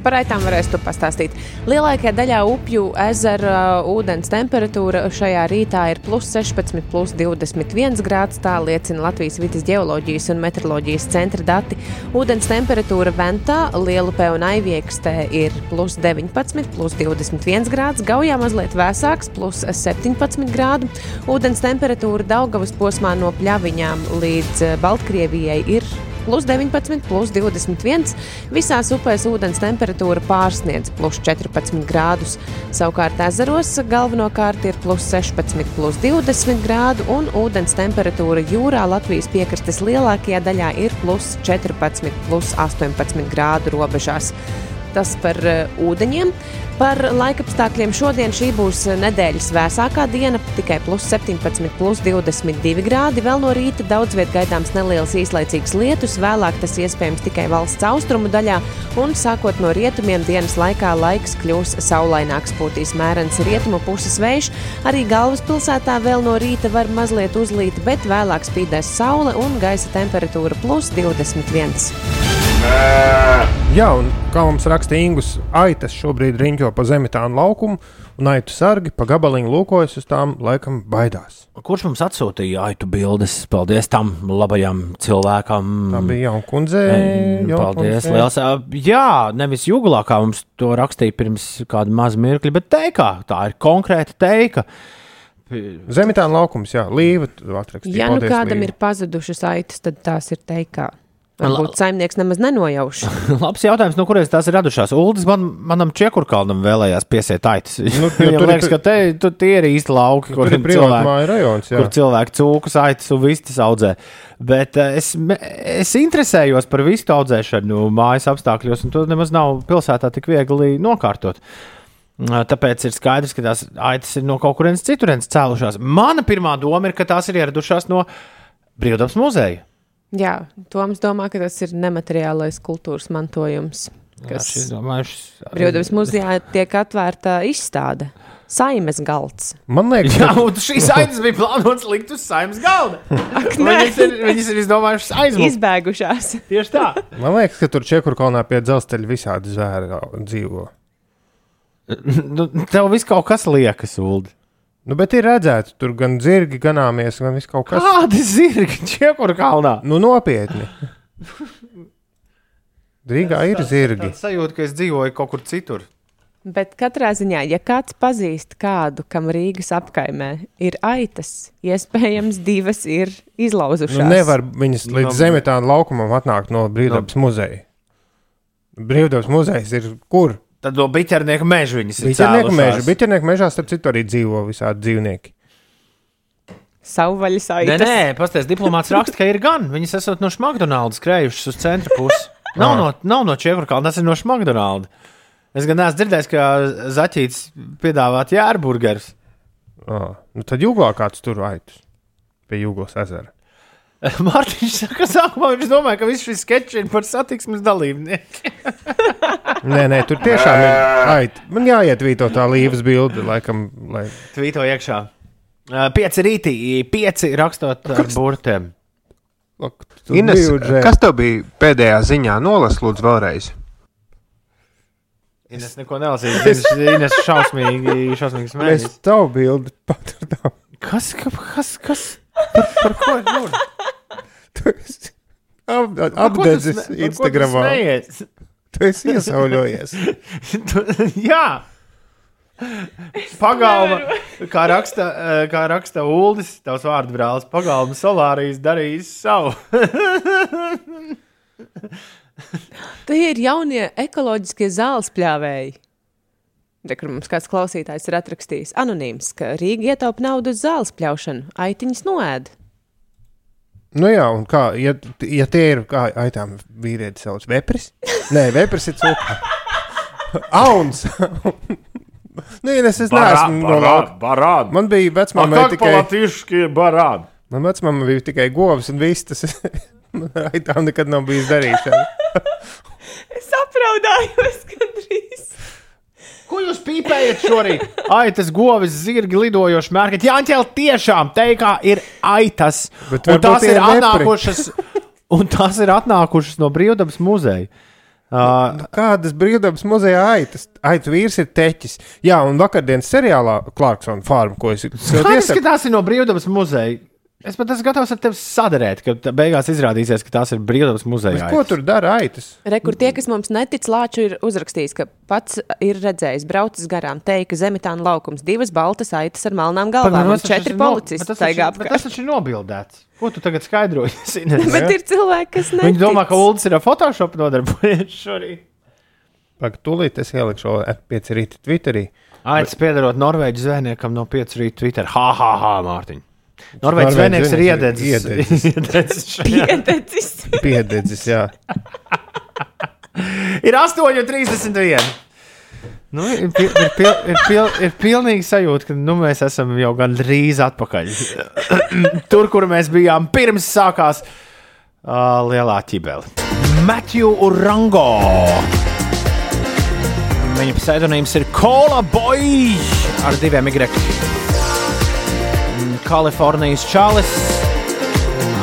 Par aitām varēs tu pastāstīt. Lielākajā daļā upju ezera ūdens temperatūra šajā rītā ir plus 16, plus 21 grāds. Tā liecina Latvijas vidas geoloģijas un meteoroloģijas centra dati. Ūdens temperatūra Ventā, Lielupē un Aiviekstē ir plus 19, plus 21 grāds. Gaujā mazliet vēsāks, plus 17 grādu. Ūdens temperatūra Daugavas posmā no Pļaviņām līdz eh, Baltkrievijai ir plus 19, plus 21. Visās upēs ūdens temperatūra pārsniedz plus 14 grādus. Savukārt ezeros galvenokārt ir plus 16, plus 20 grādu, un ūdens temperatūra jūrā Latvijas piekrastes lielākajā daļā ir plus 14, plus 18 grādu robežās. Tas par uh, ūdeņiem. Par laikapstākļiem šodien šī būs nedēļas vēsākā diena, tikai plus 17, plus 22 grādi. Vēl no rīta daudz vietā gaidāms neliels īslaicīgs lietus, vēlāk tas iespējams tikai valsts austrumu daļā, un sākot no rietumiem dienas laikā laiks kļūs saulaināks, pūtīs mērens rietumu puses vējš. Arī galvaspilsētā vēl no rīta var mazliet uzlīt, bet vēlāk spīdēs saule un gaisa temperatūra plus 21. Jā, un kā mums raksta Ingus, aitas šobrīd riņķo pa zemitānu laukumu, un aitu sargi pa gabaliņu lūkojas uz tām, laikam baidās. Kurš mums atsūtīja aitu bildes? Paldies tam labajam cilvēkam. Tā bija jauna kundze. Paldies, liels. Jā, nevis jūglā, kā mums to rakstīja pirms kāda maza mirkļa, bet teikā. Tā ir konkrēta teika. Zemitāna laukums, jā, līva. Ja nu kādam Līva. ir pazudušas aitas, tad tās ir teikā. Varbūt saimnieks nemaz nenojauš. Labs jautājums, no kurienes tās ir radušās. Uldis man, manam čekurkalnam vēlējās piesiet aitas. Nu, Viņam tur liekas, ka te, tu, tie ir īsti lauki, Tur kur ir māja rajons, jā. kur cilvēki cūkas, aitas un vistas audzē. Bet eh, es, es interesējos par vistu audzēšanu mājas apstākļos, un to nemaz nav pilsētā tik viegli nokārtot. Uh, Tāpēc ir skaidrs, ka tās aitas ir no kaut kurienes citurienes cēlušās. Mana pirmā doma ir, ka tās ir ieradušās no Brīvdabas muzeja. Jā, Toms domā, ka tas ir nemateriālais kultūras mantojums. Kas šis domājuši, Brīvdabas muzejā tiek atvērta izstāde. Saimes galds. Man liekas, Jā, un šīs aitas bija plānotas likt uz saimnes galda. Viņas ir, viņas ir izdomājušas aizmukt. Izbēgušās. Tieši tā. man liekas, ka tur Čekurkalnā pie dzelzceļa visādi zvēri dzīvo. Nu, tev viss kaut kas liekas, Ulu. Nu, bet ir redzēts, tur gan zirgi ganāmies, gan viss kaut kas. Kādi zirgi ķekura kalnā? Nu, nopietni. Rīgā ir zirgi. Es sajūtu, ka es dzīvoju kaut kur citur. Bet katrā ziņā, ja kāds pazīst kādu, kam Rīgas apkaimē ir aitas, iespējams, divas ir izlauzušās. Nu, nevar viņas līdz Nu, zemitāna laukumam atnākt no Brīvdabas muzeja. Brīvdabas muzejs ir kur? Tad no biķernieka meža viņas ir Biķernieku cēlušās. mežā. Biķernieku mežā, starp citu, arī dzīvo visādi dzīvnieki. Savvaļas Nē, aitas. nē, pastāstiet, diplomāts raksta, ka ir gan. Viņas esat no Šmakdonaldas skrējušas uz centra pusi. Nav no, nav no Čiekurkalna, tas ir no Šmakdonalda. Es gan neesmu dzirdējis, ka Zaķītis piedāvāt jērburgerus. Ah, nu tad jūglā kāds tur aitus pie Jūglas ezera. Mārtiņš saka, sākumā viņš domāja, ka viss šis sketčs ir par satiksmes dalībnieku. Nē, nē, tur tiešām ir aita. Man jāietvīto tā līnijas bilde, laikam, lai. Tvīto iekšā. Pieci rītī, pieci rakstot ar burtiem. Ines, kas tev bija pēdējā ziņā? Nolas, lūdzu, vēlreiz. Es neko nelasīju. Ines, Ines šausmīgi, šausmīgi Es smējies. tavu bildi paturu. Kas, ka- kas, kas? Par, par ko ir runa? Ap, apdedzis ko tu esi iesauļojies. Tu- Jā! Pagalma, kā raksta, eh, kā raksta Uldis, tavs vārdu brālis, pagalma solārijas darījis savu. Tie ir jaunie ekoloģiskie zāles pļāvēji. Te, kur mums kāds klausītājs ir atrakstījis anonīms, ka Rīga ietaupa naudu uz zāles pļaušanu, aitiņas noēd. Nu jā, un kā, ja, ja tie ir, kā aitām vīrietis sauc, vepris? Nē, vepris ir cūka. Auns! Nē, es, es neesmu no lauka. barād. Man bija vecmāmai tikai, latīši barādi? man vecmāmai bija tikai govs un viss, tas man aitām nekad nav bijis darīšana. Es apraudājos gandrīz. Ko jūs pīpējat šorīt? Aitas, govis, zirgi, lidojoši mērķi. Jā, ķel tiešām teikā ir aitas. Bet Un tās ir ir atnākušas, un tās ir atnākušas no Brīvdabas muzeja. Uh, Kādas brīvdabas muzejā aitas? Aitu vīrs ir teķis. Jā, un vakardienas seriālā Clarksona farma, ko es Kādas ka tās ir no Brīvdabas muzeja? Es pat esmu gatavs ar tevi sadarēt, ka beigās izrādīsies, ka tās ir Brīvdabas muzeja. Ko tur dara aitas? Rekur tie, kas mums netic, Lāču ir uzrakstījis, ka pats ir redzējis, braucis garām, teica zemitāna laukums, divas baltas aitas ar melnām galvām un četri policisti staigā apkārt. Tas taču ir nobildēts. Ko tu tagad skaidroji? Bet ir cilvēki, kas netic. Viņi domā, ka Ulas ir ar Photoshop nodarbojies šorīt. Pagaid, tūlīt es ielikšu pieci rīta Twitterī. Aicis piedarot Norvēģijas zvejniekam no 5 rīta Twitter. Ha, ha, ha, Mārtiņ. Norvēģis zvejnieks ir iededzis. iededzis šajā. Piededzis. Piededzis, jā. Ir 8,31. Nu, ir, pil, ir, pil, ir, pil, ir pilnīgi sajūta, ka nu, mēs esam jau gandrīz atpakaļ. Tur, kur mēs bijām pirms sākās uh, lielā ķibele. Matthew Urango. Viņa pseidonīms ir Kola Boy ar diviem Y. Kalifornijas čalis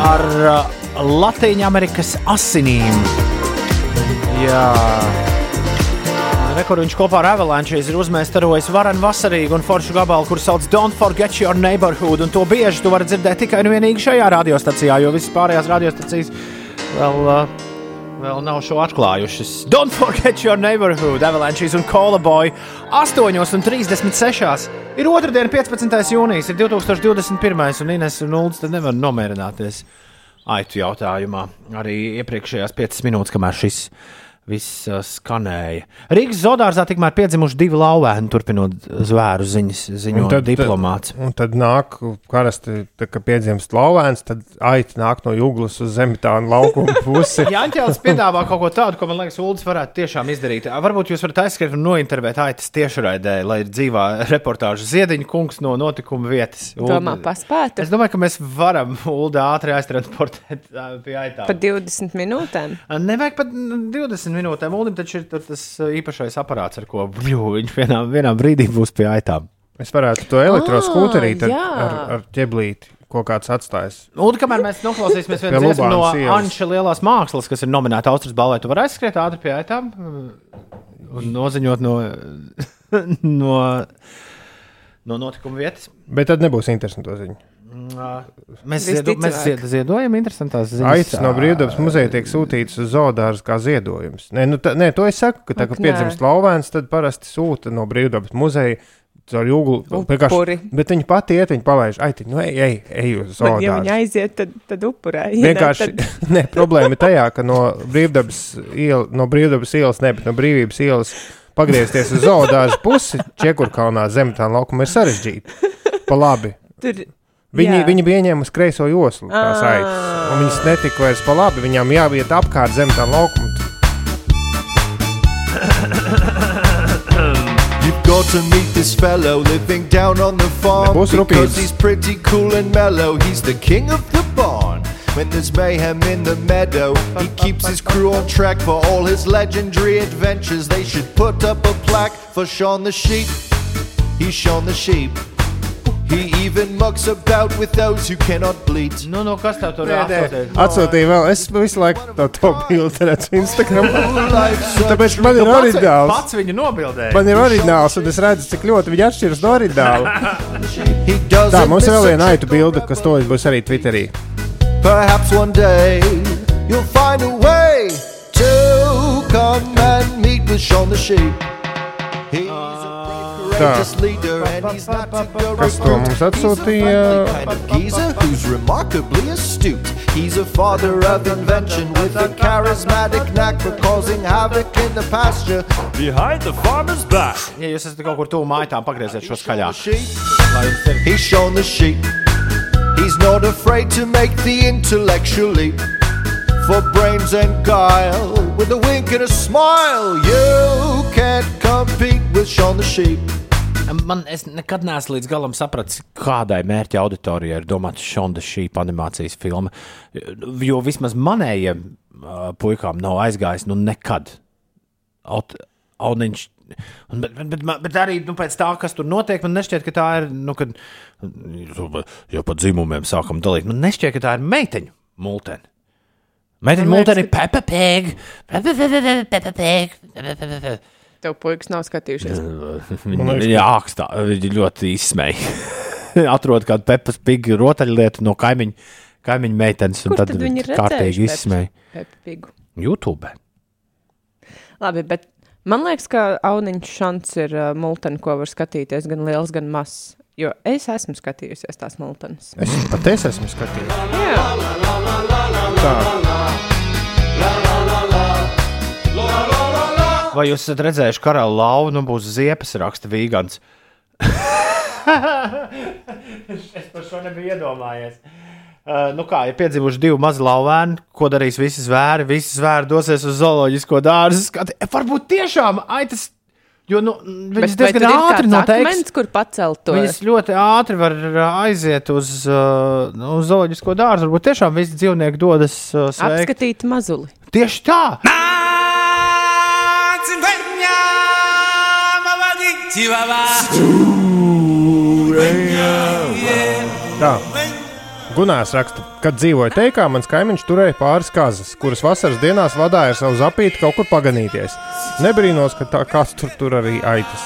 ar uh, Latvijas Amerikas asinīm. Jā. Rekord viņš kopā ar Avalanche ir uzmēstarojis varenu vasarīgu un foršu gabalu, kur sauc Don't Forget Your Neighborhood. Un to bieži tu vari dzirdēt tikai un vienīgi šajā radiostacijā, jo visas pārējās radiostacijas vēl, uh, vēl nav šo atklājušas. Don't Forget Your Neighborhood, Avalanche un Cola Boy 8,36. Ir otrdiena, 15. jūnijas, ir 2021. un Ines un Ulds nevar nomierināties aitu jautājumā. Arī iepriekšējās 5 minūtes, kamēr šis viss uh, skanēja. Rīgas zoodārzā tikmēr piedzimuši divi lauvēni, turpinot zvēru ziņas, ziņo diplomāts. Un tad nāk, parasti, tā, kad piedzimst lauvēns, tad aita nāk no jūglas uz zemitānu laukumu pusi. Jāņķēlis piedāvā kaut ko tādu, ko man liekas, Ulas varētu tiešām izdarīt. Varbūt jūs varat aizskriet un nointervēt aitas tiešraidē, lai ir dzīvā reportāža Ziediņa kungs no notikuma vietas. Domā, paspētu Es domāju, ka mēs varam Ulu ātri aiztransportēt pie aitām. par 20 minūtēm. Nevajag pat 20 minūtēm. Ulim taču ir tur tas ā, īpašais aparāts, ar ko bļu, viņš vienā, vienā brīdī būs pie aitām. Es varētu to elektroskūterīt ar, ar, ar ķeblīti, ko kāds atstājis. Un kamēr mēs noklausīsimies vienu dziesmu no. Anša lielās mākslas, kas ir nominēta Austrijas balvai, tu vari aizskriet ātri pie aitām un noziņot no, no, no notikuma vietas. Bet tad nebūs interesanti to ziņu. Mēs, ziedo, mēs zied, ziedojam interesantās ziņas. Aicis no brīvdabas muzeja tiek sūtīts uz zoodārzu kā ziedojums. Nē, nu, tā, nē, to es saku, ka tā, kad piedzimst lauvēns, tad parasti sūta no brīvdabas muzeja. Caur jūglu, vienkārši- bet viņi pati iet, viņi palaiž, ai, nu, ej, ej, ej uz Bet, ja viņi aiziet, tad, tad upurē. Vienkārši Tad... ne, problēma ir tajā, ka no brīvdabas, iela, no brīvdabas ielas, ne, bet no brīvības ielas pagriezties uz zoodārzu pusi, Čekurkalnā zemetāna laukuma ir sarežģīti. Pa labi. Tur Viņi, Jā. viņi bija ieņēmuši kreiso joslu, tās Ā. aitas. un Viņas netika vairs pa labi, viņām jāiet apkārt zem tā laukuma. You've got to meet this fellow living down on the farm Nebūs because rupīts. he's pretty cool and mellow. He's the king of the barn. When there's mayhem in the meadow, he keeps his crew on track for all his legendary adventures. They should put up a plaque for Sean the sheep. He's Sean the sheep. He even mucks about with those who cannot bleat. Nu, nu, kas tev tur nē, atsūtīja? Atsūtīja vēl. Es visu laiku to, to bildi redzu Instagram. Tāpēc man ir oriģināls. Pats viņu nobildēja. Man ir oriģināls, un es redzu, cik ļoti viņi atšķiras no oriģināla. He Tā, mums ir vēl viena aitu bilde, kas to būs arī Twitterī. Perhaps one day you'll find a way to come and meet with Sean the sheep. He's a courageous leader and he's not to go Kas to mums atsūtīja? kind of geezer who's remarkably astute. He's a father of invention with a charismatic knack for causing havoc in the pasture behind the farmer's back. Ja jūs esat kaut kur tuvu mājām, pagrieziet šo skaļāk. He's shown the sheep. He's not afraid to make the intellectual leap. For brains and guile, with a wink and a smile, you can't compete with Sean the sheep. Man es nekad neesmu līdz galam sapratis, kādai mērķa auditorijai ir domāta šī animācijas filma. Jo vismaz manējiem uh, puikām nav aizgājis, nu nekad. Aut, auniņš, un, bet, bet, bet, bet arī nu, pēc tā, kas tur notiek, man nešķiet, ka tā ir. Nu, kad, jau pa dzimumiem sākam dalīt, man nešķiet, ka tā ir meiteņu multene. Meiteņu multene ir Peppa Pig. Peppa Pig, Peppa Pig, Peppa Pig. Tev puikas nav skatījušies. Viņa ākstā, viņa ļoti izsmeja. Atrod kādu pepas pigu rotaļlietu no kaimiņa, kaimiņa meitenes, un Kur tad, tad viņi ir kārtīgi izsmeja. YouTube. Labi, bet man liekas, ka Auniņš šants ir uh, multeni, ko var skatīties gan liels, gan mazs. Jo es esmu skatījusies tās multenes. Es pat es esmu skatījies. Jā. Tā. Vai jūs esat redzējuši karalu lauvu, nu būs ziepes raksta vīgans? es par šo nebiju iedomājies. Uh, nu kā, ja piedzimuši divi mazi lauvēni, ko darīs visi zvēri? Visi zvēri dosies uz zooloģisko dārzu. Skati, e, varbūt tiešām aitas, jo nu, viņas Bet diezgan ir ātri noteiks. akmens, kur pacelt to? Viņas ļoti ātri var uh, aiziet uz, uh, nu, uz zooloģisko dārzu. Varbūt tiešām visi dzīvnieki dodas uh, sveikt. Apskatīt mazuli. Tieši tā! Tā. Gunārs raksta, kad dzīvoja teikā, mans kaimiņš turēja pāris kazas, kuras vasaras dienās vadīja ar savu zapīti kaut kur paganīties. Nebrīnos, ka tā kāds tur, tur arī aitas.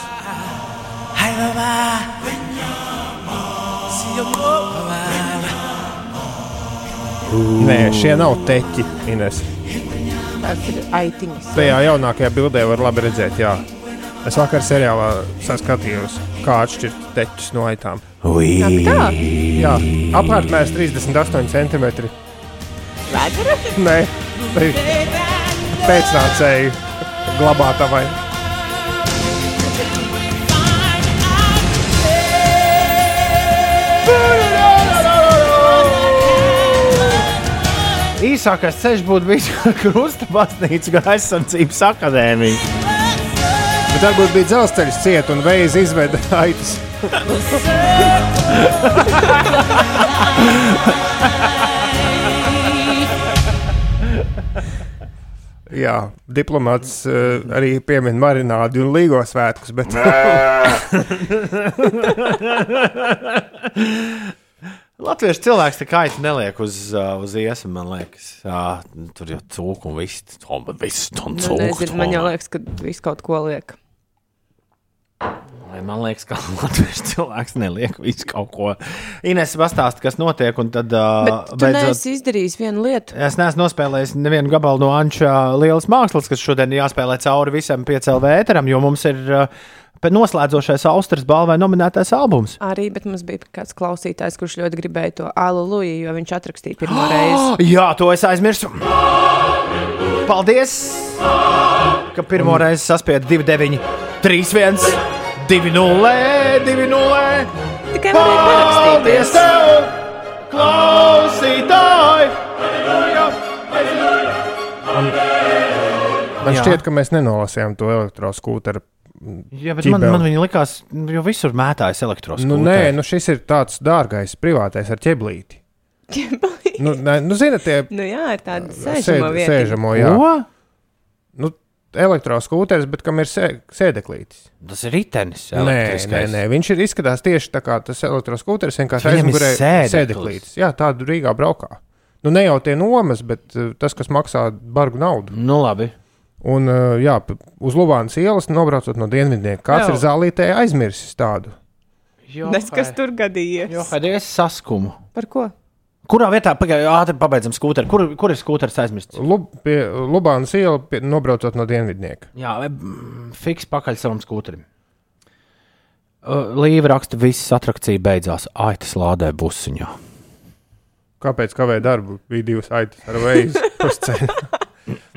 Nē, šie nav teķi, Ines. Tās ir aitiņas. Tajā jaunākajā bildē var labi redzēt, jā. Es vakar seriālā saskatījos, kā atšķirt teķus no aitām. Ui. Ak tā? Jā, apmēram 38 centimetri. Vēdera? Nē, pēcnācēji glabātavai. Īsākais ceļš būtu bijis Krusta baznīca, gan aizsardzības akadēmija. Bet varbūt bija dzelzceļš ciet un veids izveda aitas. Jā, diplomāts uh, arī piemin marinādi un līgo svētkus, bet Latviešu cilvēks tā kā aitu neliek uz, uh, uz iesmu, man liekas. Jā, tur jau cūku un viss. Tom, viss tam Nu, cūku. nezinu, man jau liekas, ka viss kaut ko liek. Vai Man liekas, ka latviešu cilvēks neliek visu kaut ko. Ines pastāsta, kas notiek, un tad uh, Bet tu neesi izdarījis vienu lietu. Es neesmu nospēlējis nevienu gabalu no Anča lielas mākslas, kas šodien jāspēlē cauri visam piecēlē ēteram, jo mums ir uh, noslēdzošais Austrijas balvai nominētais albums. Arī, bet mums bija kāds klausītājs, kurš ļoti gribēja to Aleluja, jo viņš atrakstīja pirmo reizi. Jā, to es aizmirsu. Paldies! Ka pirmo reizi saspiedu 2, 9, 3, 1, 2, 0, 2, 0. Tikai. Paldies! tev! klausītāji! Man Jā. šķiet, ka mēs nenolasījām to elektroskūteru. Jā, bet man, man viņa likās, jo visur mētājas elektroskūpsters. Nu, nē, nu šis ir tāds dārgais, privātais ar ķeblīti. nu, nē, nu, zināt, tie Nu, jā, ir sēd- sēžamo vieta. sēžamo, jā. Ko? Nu, elektroskūteris, bet kam ir sē, sēdeklītis. Tas ir ritenis. Nē, nē, nē, viņš ir izskatās tieši tā kā tas elektroskūteris, vienkārši aizmugurē sēdeklītis. Jā, tādu Rīgā braukā. Nu, ne jau tie nomas, bet uh, tas, kas maksā bargu naudu. Nu, labi. Un, uh, jā, uz Lubānas ielas nobraucot no dienvidiem. Kāds Jā. ir zālītē aizmirsis tādu? Nes, kas tur gadījies? Jo, kad es saskumu. Par ko? Kurā vietā pagaidā ātri pabeidzam skūteri? Kur, kur ir skūteris aizmirsts? Lub, pie Lubānas iela pie, nobraucot no dienvidnieka. Jā, fiks pakaļ savam skūterim. Līva raksta, visas atrakcija beidzās. Aitas lādē busiņā. Kāpēc kavēja darbu? Bija divas aitas ar veidu uz ceļa.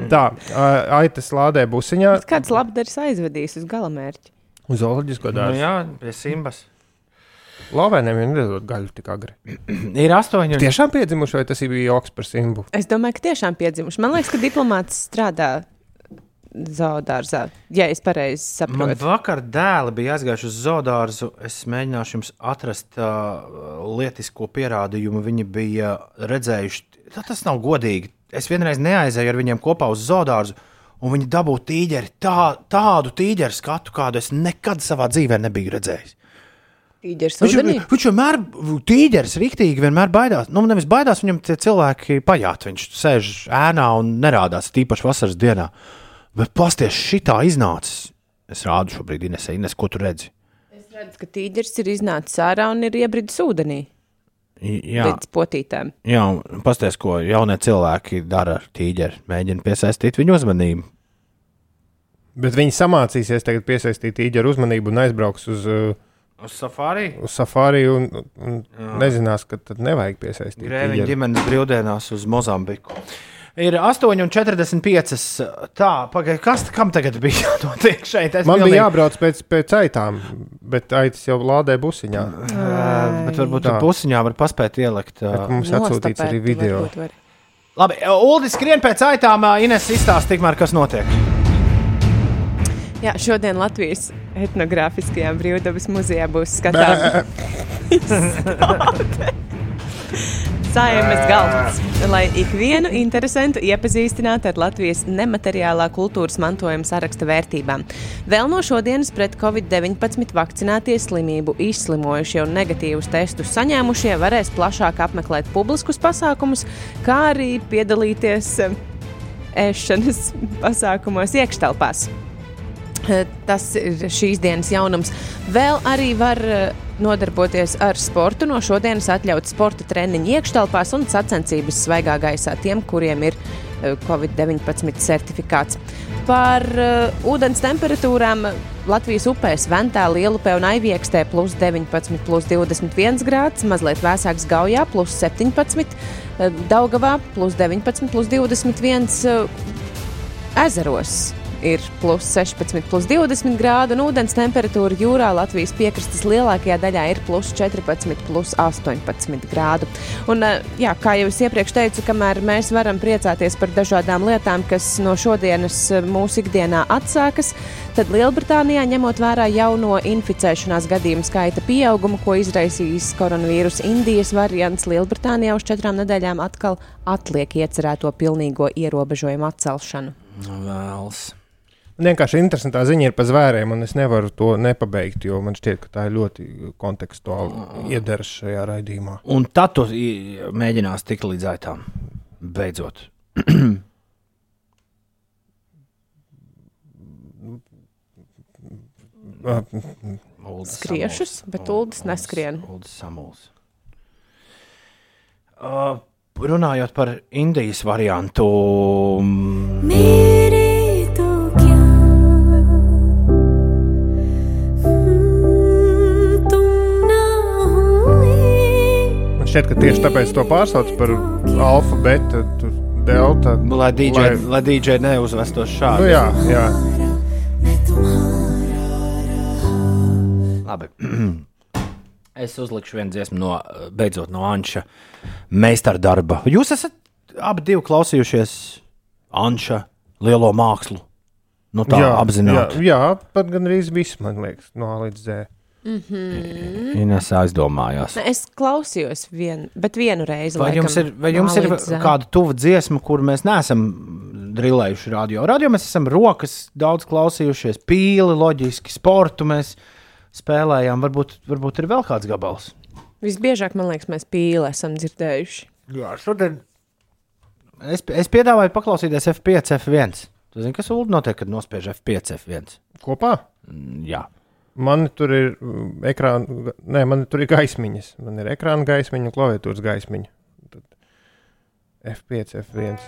Tā, aitas lādē busiņā Kāds labdaris aizvedīs uz galamērķi? uz zooloģisko Nu, dārzu. jā, pie simbas. Lāvēniem jau nedod gaļu tik agri. Ir astoņi. un- Tiešām piedzimuši, vai tas bija joks par simbu? Es domāju, ka tiešām piedzimuši. Man liekas, ka diplomāts strādā zoodārzā. Ja es pareizi Man saprotu. vakar dēli bija aizgājuši uz zoodārzu. Es mēģināšu jums atrast uh, lietisko pierādījumu. Viņi bija redzējuši, tā tas nav godīgi. Es vienreiz neaizēju ar viņiem kopā uz zoodārzu, un viņi dabūja tīģeri, tā, tādu tīģeru skatu, kādu es nekad savā dzīvē nebiju redzējis. Tīģeris Viņš, viņš vienmēr, tīģeris, rīktīgi vienmēr baidās. Nu, nevis baidās, viņam tie cilvēki pajāt. Viņš sēž ēnā un nerādās, tīpaši vasaras dienā. Bet pasties, šitā iznācis. Es rādu šobrīd, Ines, Ines ko tu redzi. Es redzu, ka tīģeris ir iznācis ārā un ir iebridis ūdenī Jā, līdz potītēm. jā un pasties, ko jaunie cilvēki dara ar tīģeri. Mēģina piesaistīt viņu uzmanību. Bet viņi samācīsies tagad piesaistīt īģeru uzmanību un aizbrauks uz, uh, Uz safari? uz safari un, un nezinās, ka tad nevajag piesaistīt. Grēviņa ģimenes brīvdienās uz Mozambiku. Ir 8,45. Tā, pagaidi, kas kam tagad bija jānotiek šeit? Es Man pilnīgi- bija jābrauc pēc, pēc aitām, bet aitas jau lādē busiņā. Ā, Bet varbūt Tā. tur pusiņā var paspēt ielikt. Bet mums atsūtīts arī video. Labi, Uldis skrien pēc aitām, Ines izstāsta tikmēr, kas notiek. Jā, šodien Latvijas etnogrāfiskajā brīvdabas muzejā būs skatāms Saimas galds, lai ikvienu interesantu iepazīstinātu ar Latvijas nemateriālā kultūras mantojuma saraksta vērtībām. Vēl no šodienas pret covid-19 vakcinētie slimību izslimojušie un negatīvus testus saņēmušie varēs plašāk apmeklēt publiskus pasākumus, kā arī piedalīties eh, ēšanas pasākumos iekštelpās. Eh, Tas ir šīs dienas jaunums. Vēl arī var eh, nodarboties ar sportu. No šodienas atļauts sporta treniņi iekštelpās un sacensības svaigā gaisā tiem, kuriem ir eh, Covid-19 certifikāts. Par uh, ūdens temperatūrām Latvijas upēs Ventā, Lielupē un Aiviekstē plus 19, plus 21 grāds, mazliet vēsāks Gaujā plus 17, eh, Daugavā plus 19, plus 21 eh, ezeros ir plus 16, plus 20 grādi, un ūdens temperatūra jūrā Latvijas piekrastes lielākajā daļā ir plus 14, plus 18 grādu. Un, eh, jā, kā jau es iepriekš teicu, kamēr mēs varam priecāties par dažādām lietām, kas no šodienas eh, mūsu ikdienā atsākas, tad Lielbritānijā, ņemot vērā jauno inficēšanās gadījumu skaita pieaugumu, ko izraisījis koronavīrus Indijas variants, Lielbritānijā uz četrām nedēļām atkal atliek iecerēto pilnīgo ierobežojumu atcelšanu. Vēls. Vienkārši interesantā ziņa ir par zvēriem, un es nevaru to nepabeigt, jo man šķiet, ka tā ir ļoti kontekstuāli iederas šajā raidījumā. Un tad tu i, mēģināsi tikt līdz aitām. Beidzot. Skriešus, bet Uldis neskrien. Uldis samuls. Uh, runājot par Indijas variantu, मेरे šķiet, ka tieši tāpēc to pārsauc par alfa, beta, delta. lai DJ, lai... Lai DJ neuzvestos šādi. Nu, jā, jā. Labi. Es uzlikšu vienu dziesmu no, beidzot, no Anša meistara darba. Jūs esat abi divi klausījušies Anša lielo mākslu. Nu, tā apzināti. Jā, jā, pat gan arī viss, man liekas, no A līdz Z. Mhm. Ines aizdomājās. Es klausījos, vien, bet vienu reizi. Vai laikam, jums ir, vai jums ir kāda tuva dziesma, kur mēs neesam drillējuši radio? Radio mēs esam rokas daudz klausījušies, pīli, loģiski, sportu mēs spēlējām. Varbūt, varbūt ir vēl kāds gabals. Visbiežāk, man liekas, mēs pīli esam dzirdējuši. Jā, šodien es, es piedāvāju paklausīties F5, F1. Tu zini, kas ULD notiek, kad nospiež F5, F1? Kopā? Mm, Jā. Man tur ir mm, ekrāna, nē, man tur ir gaismiņas. Man ir ekrāna gaismiņa un klaviatūras gaismiņa. Tad F5, F1.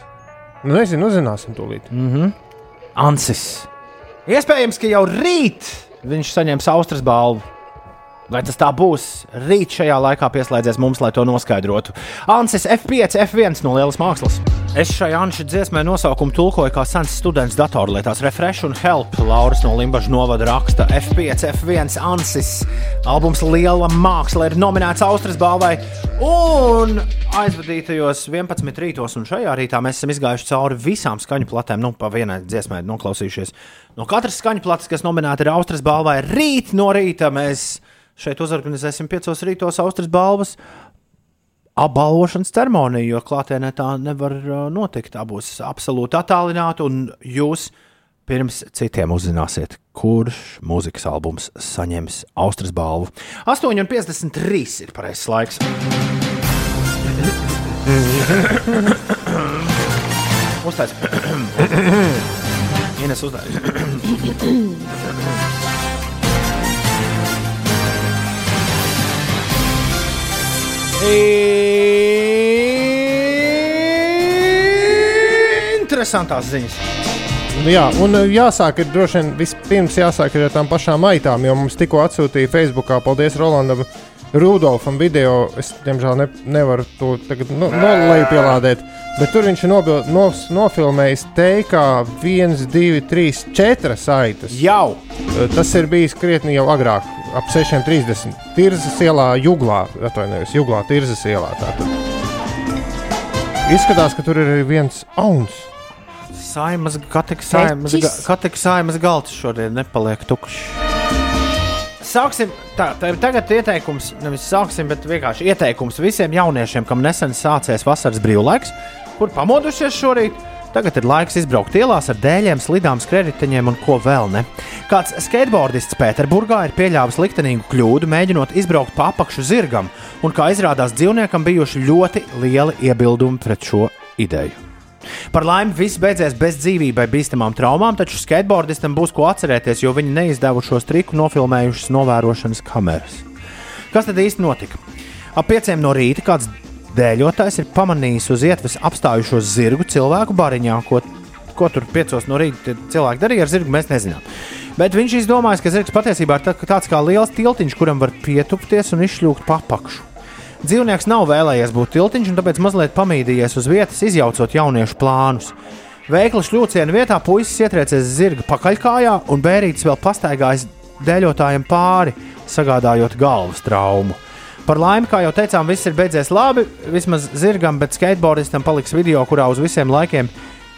Nu, nezinu, uzzināsim tūlīt. Mm -hmm. Ansis. Iespējams, ka jau rīt viņš saņems Austrijas balvu. Vai tas tā būs? Rīt šajā laikā pieslēdzies mums, lai to noskaidrotu. Ansis F5, F1 no Lielas Mākslas. Es šai Anša dziesmai nosaukumu tulkoju kā sens students datorlietās. Refresh un Help. Lauris no Limbaģa novada raksta F5, F1 Ansis. Albums Liela Māksla ir nominēts Austrijas balvai. Un aizvadītajos 11 rītos un šajā rītā mēs esam izgājuši cauri visām skaņu platēm. Nu, pa vienai dziesmai noklausījušies. No katras skaņu plates, kas nominēta ir Austrijas balvai, rīt no rīta mēs šeit uzorganizēsim piecos rītos Austrijas balvas apbalvošanas ceremoniju, jo klātienē tā nevar notikt. Tā būs absolūti attālināta, un jūs pirms citiem uzzināsiet, kurš mūzikas albums saņems Austrijas balvu. 8,53 ir pareizais laiks. Uztais. Ines uztais. Interesantās ziņas. Jā, un uh, jāsāk ir droši vien vispirms jāsāk ar tām pašām aitām, jo mums tikko atsūtīja Facebookā, paldies Rolandam, Rudolfam video. Es, diemžēl, ne, nevaru to tagad no, nolaipielādēt, bet tur viņš ir nobil, nos, nofilmējis teikā 1, 2, 3, 4 aitas. Jau! Tas ir bijis krietni jau agrāk, ap 6.30. Tirzas ielā, Juglā, atvainojos, Juglā, Tirzas ielā. Tātad. Izskatās, ka tur ir arī viens auns. Saimas, katika saimas, ga, katika saimas galds šodien nepaliek tukšs. Sāksim, tā, tā ir tagad ieteikums, nevis sāksim, bet vienkārši ieteikums visiem jauniešiem, kam nesen sācies vasaras brīvlaiks, kur pamodušies šorīt. Tagad ir laiks izbraukt ielās ar dēļiem, slidām, skrējējiņiem un ko vēl ne. Kāds skateboardists Pēterburgā ir pieļāvis liktenīgu kļūdu, mēģinot izbraukt pa apakšu zirgam, un kā izrādās, dzīvniekam bijuši ļoti lieli iebildumi pret šo ideju. Par laimi viss beidzies bez dzīvībai bīstamām traumām, taču skateboardistam būs ko atcerēties, jo viņi neizdevušos triku nofilmējušas novērošanas kameras. Kas tad īsti notika? Ap pieciem no rīta kāds dēļotājs ir pamanījis uz ietves apstājušos zirgu cilvēku bariņā, ko, ko tur piecos no rīta cilvēki darīja ar zirgu, mēs nezinām. Bet viņš izdomāja, ka zirgs patiesībā ir tā- tāds kā liels tiltiņš, kuram var pietupties un izšļūkt pa apakšu. Dzīvnieks nav vēlējies būt tiltiņš, un tāpēc mazliet pamīdījies uz vietas, izjaucot jauniešu plānus. Veikla šļūciena vietā puisis ietriecies zirga pakaļkājā, un bērītis vēl pastaigājis dēļotājiem pāri, sagādājot galvas traumu. Par laimi, kā jau teicām, viss ir beidzies labi. Vismaz zirgam, bet skateboardistam paliks video, kurā uz visiem laikiem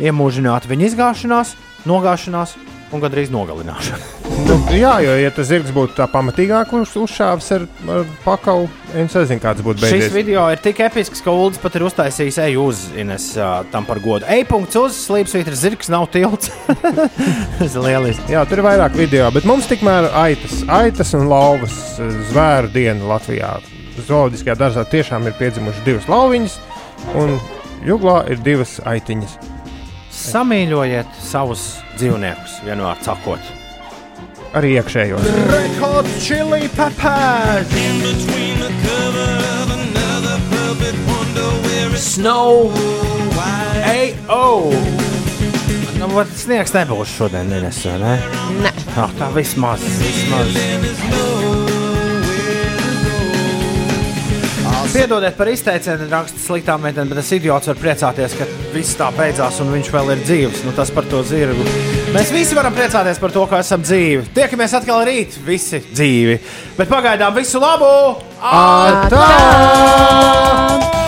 iemūžināta viņa izgāšanās, nogāšanās un gandrīz nogalināšana. Nu, jā, jo, ja tas zirgs būtu tā pamatīgāk uz, uzšāvis ar, ar pakalu, es nezinu, kāds būtu Šis beidzies. video ir tik episks, ka Ulas pat ir uztaisījis eju uz Ines ā, tam par godu. Ej-punkts uz slīpsvītra zirgs nav tilts. Tas ir lieliski. Jā, tur ir vairāk video, bet mums tikmēr aitas, aitas un lauvas zvēru diena Latvijā. Zooloģiskajā dārzā tiešām ir piedzimušas divas lauviņas, un jūglā ir divas aitiņas. Samīļojiet savus dzīvniekus, vienvārds sakot. Arī iekšējos. Hot Chili Peppers! Snow! A.O. Nu, vat sniegs nebūs šodien, Ines, vai ne? Nē. Ah, tā vismaz, vismaz. Piedodiet par izteicienu, raksta sliktā meitene, bet tas idiots var priecāties, ka viss tā beidzās un viņš vēl ir dzīves. Nu, tas par to zirgu. Mēs visi varam priecāties par to, ka esam dzīvi. Tiekamies atkal rīt, visi dzīvi. Bet pagaidām visu labu! Atā! Atā!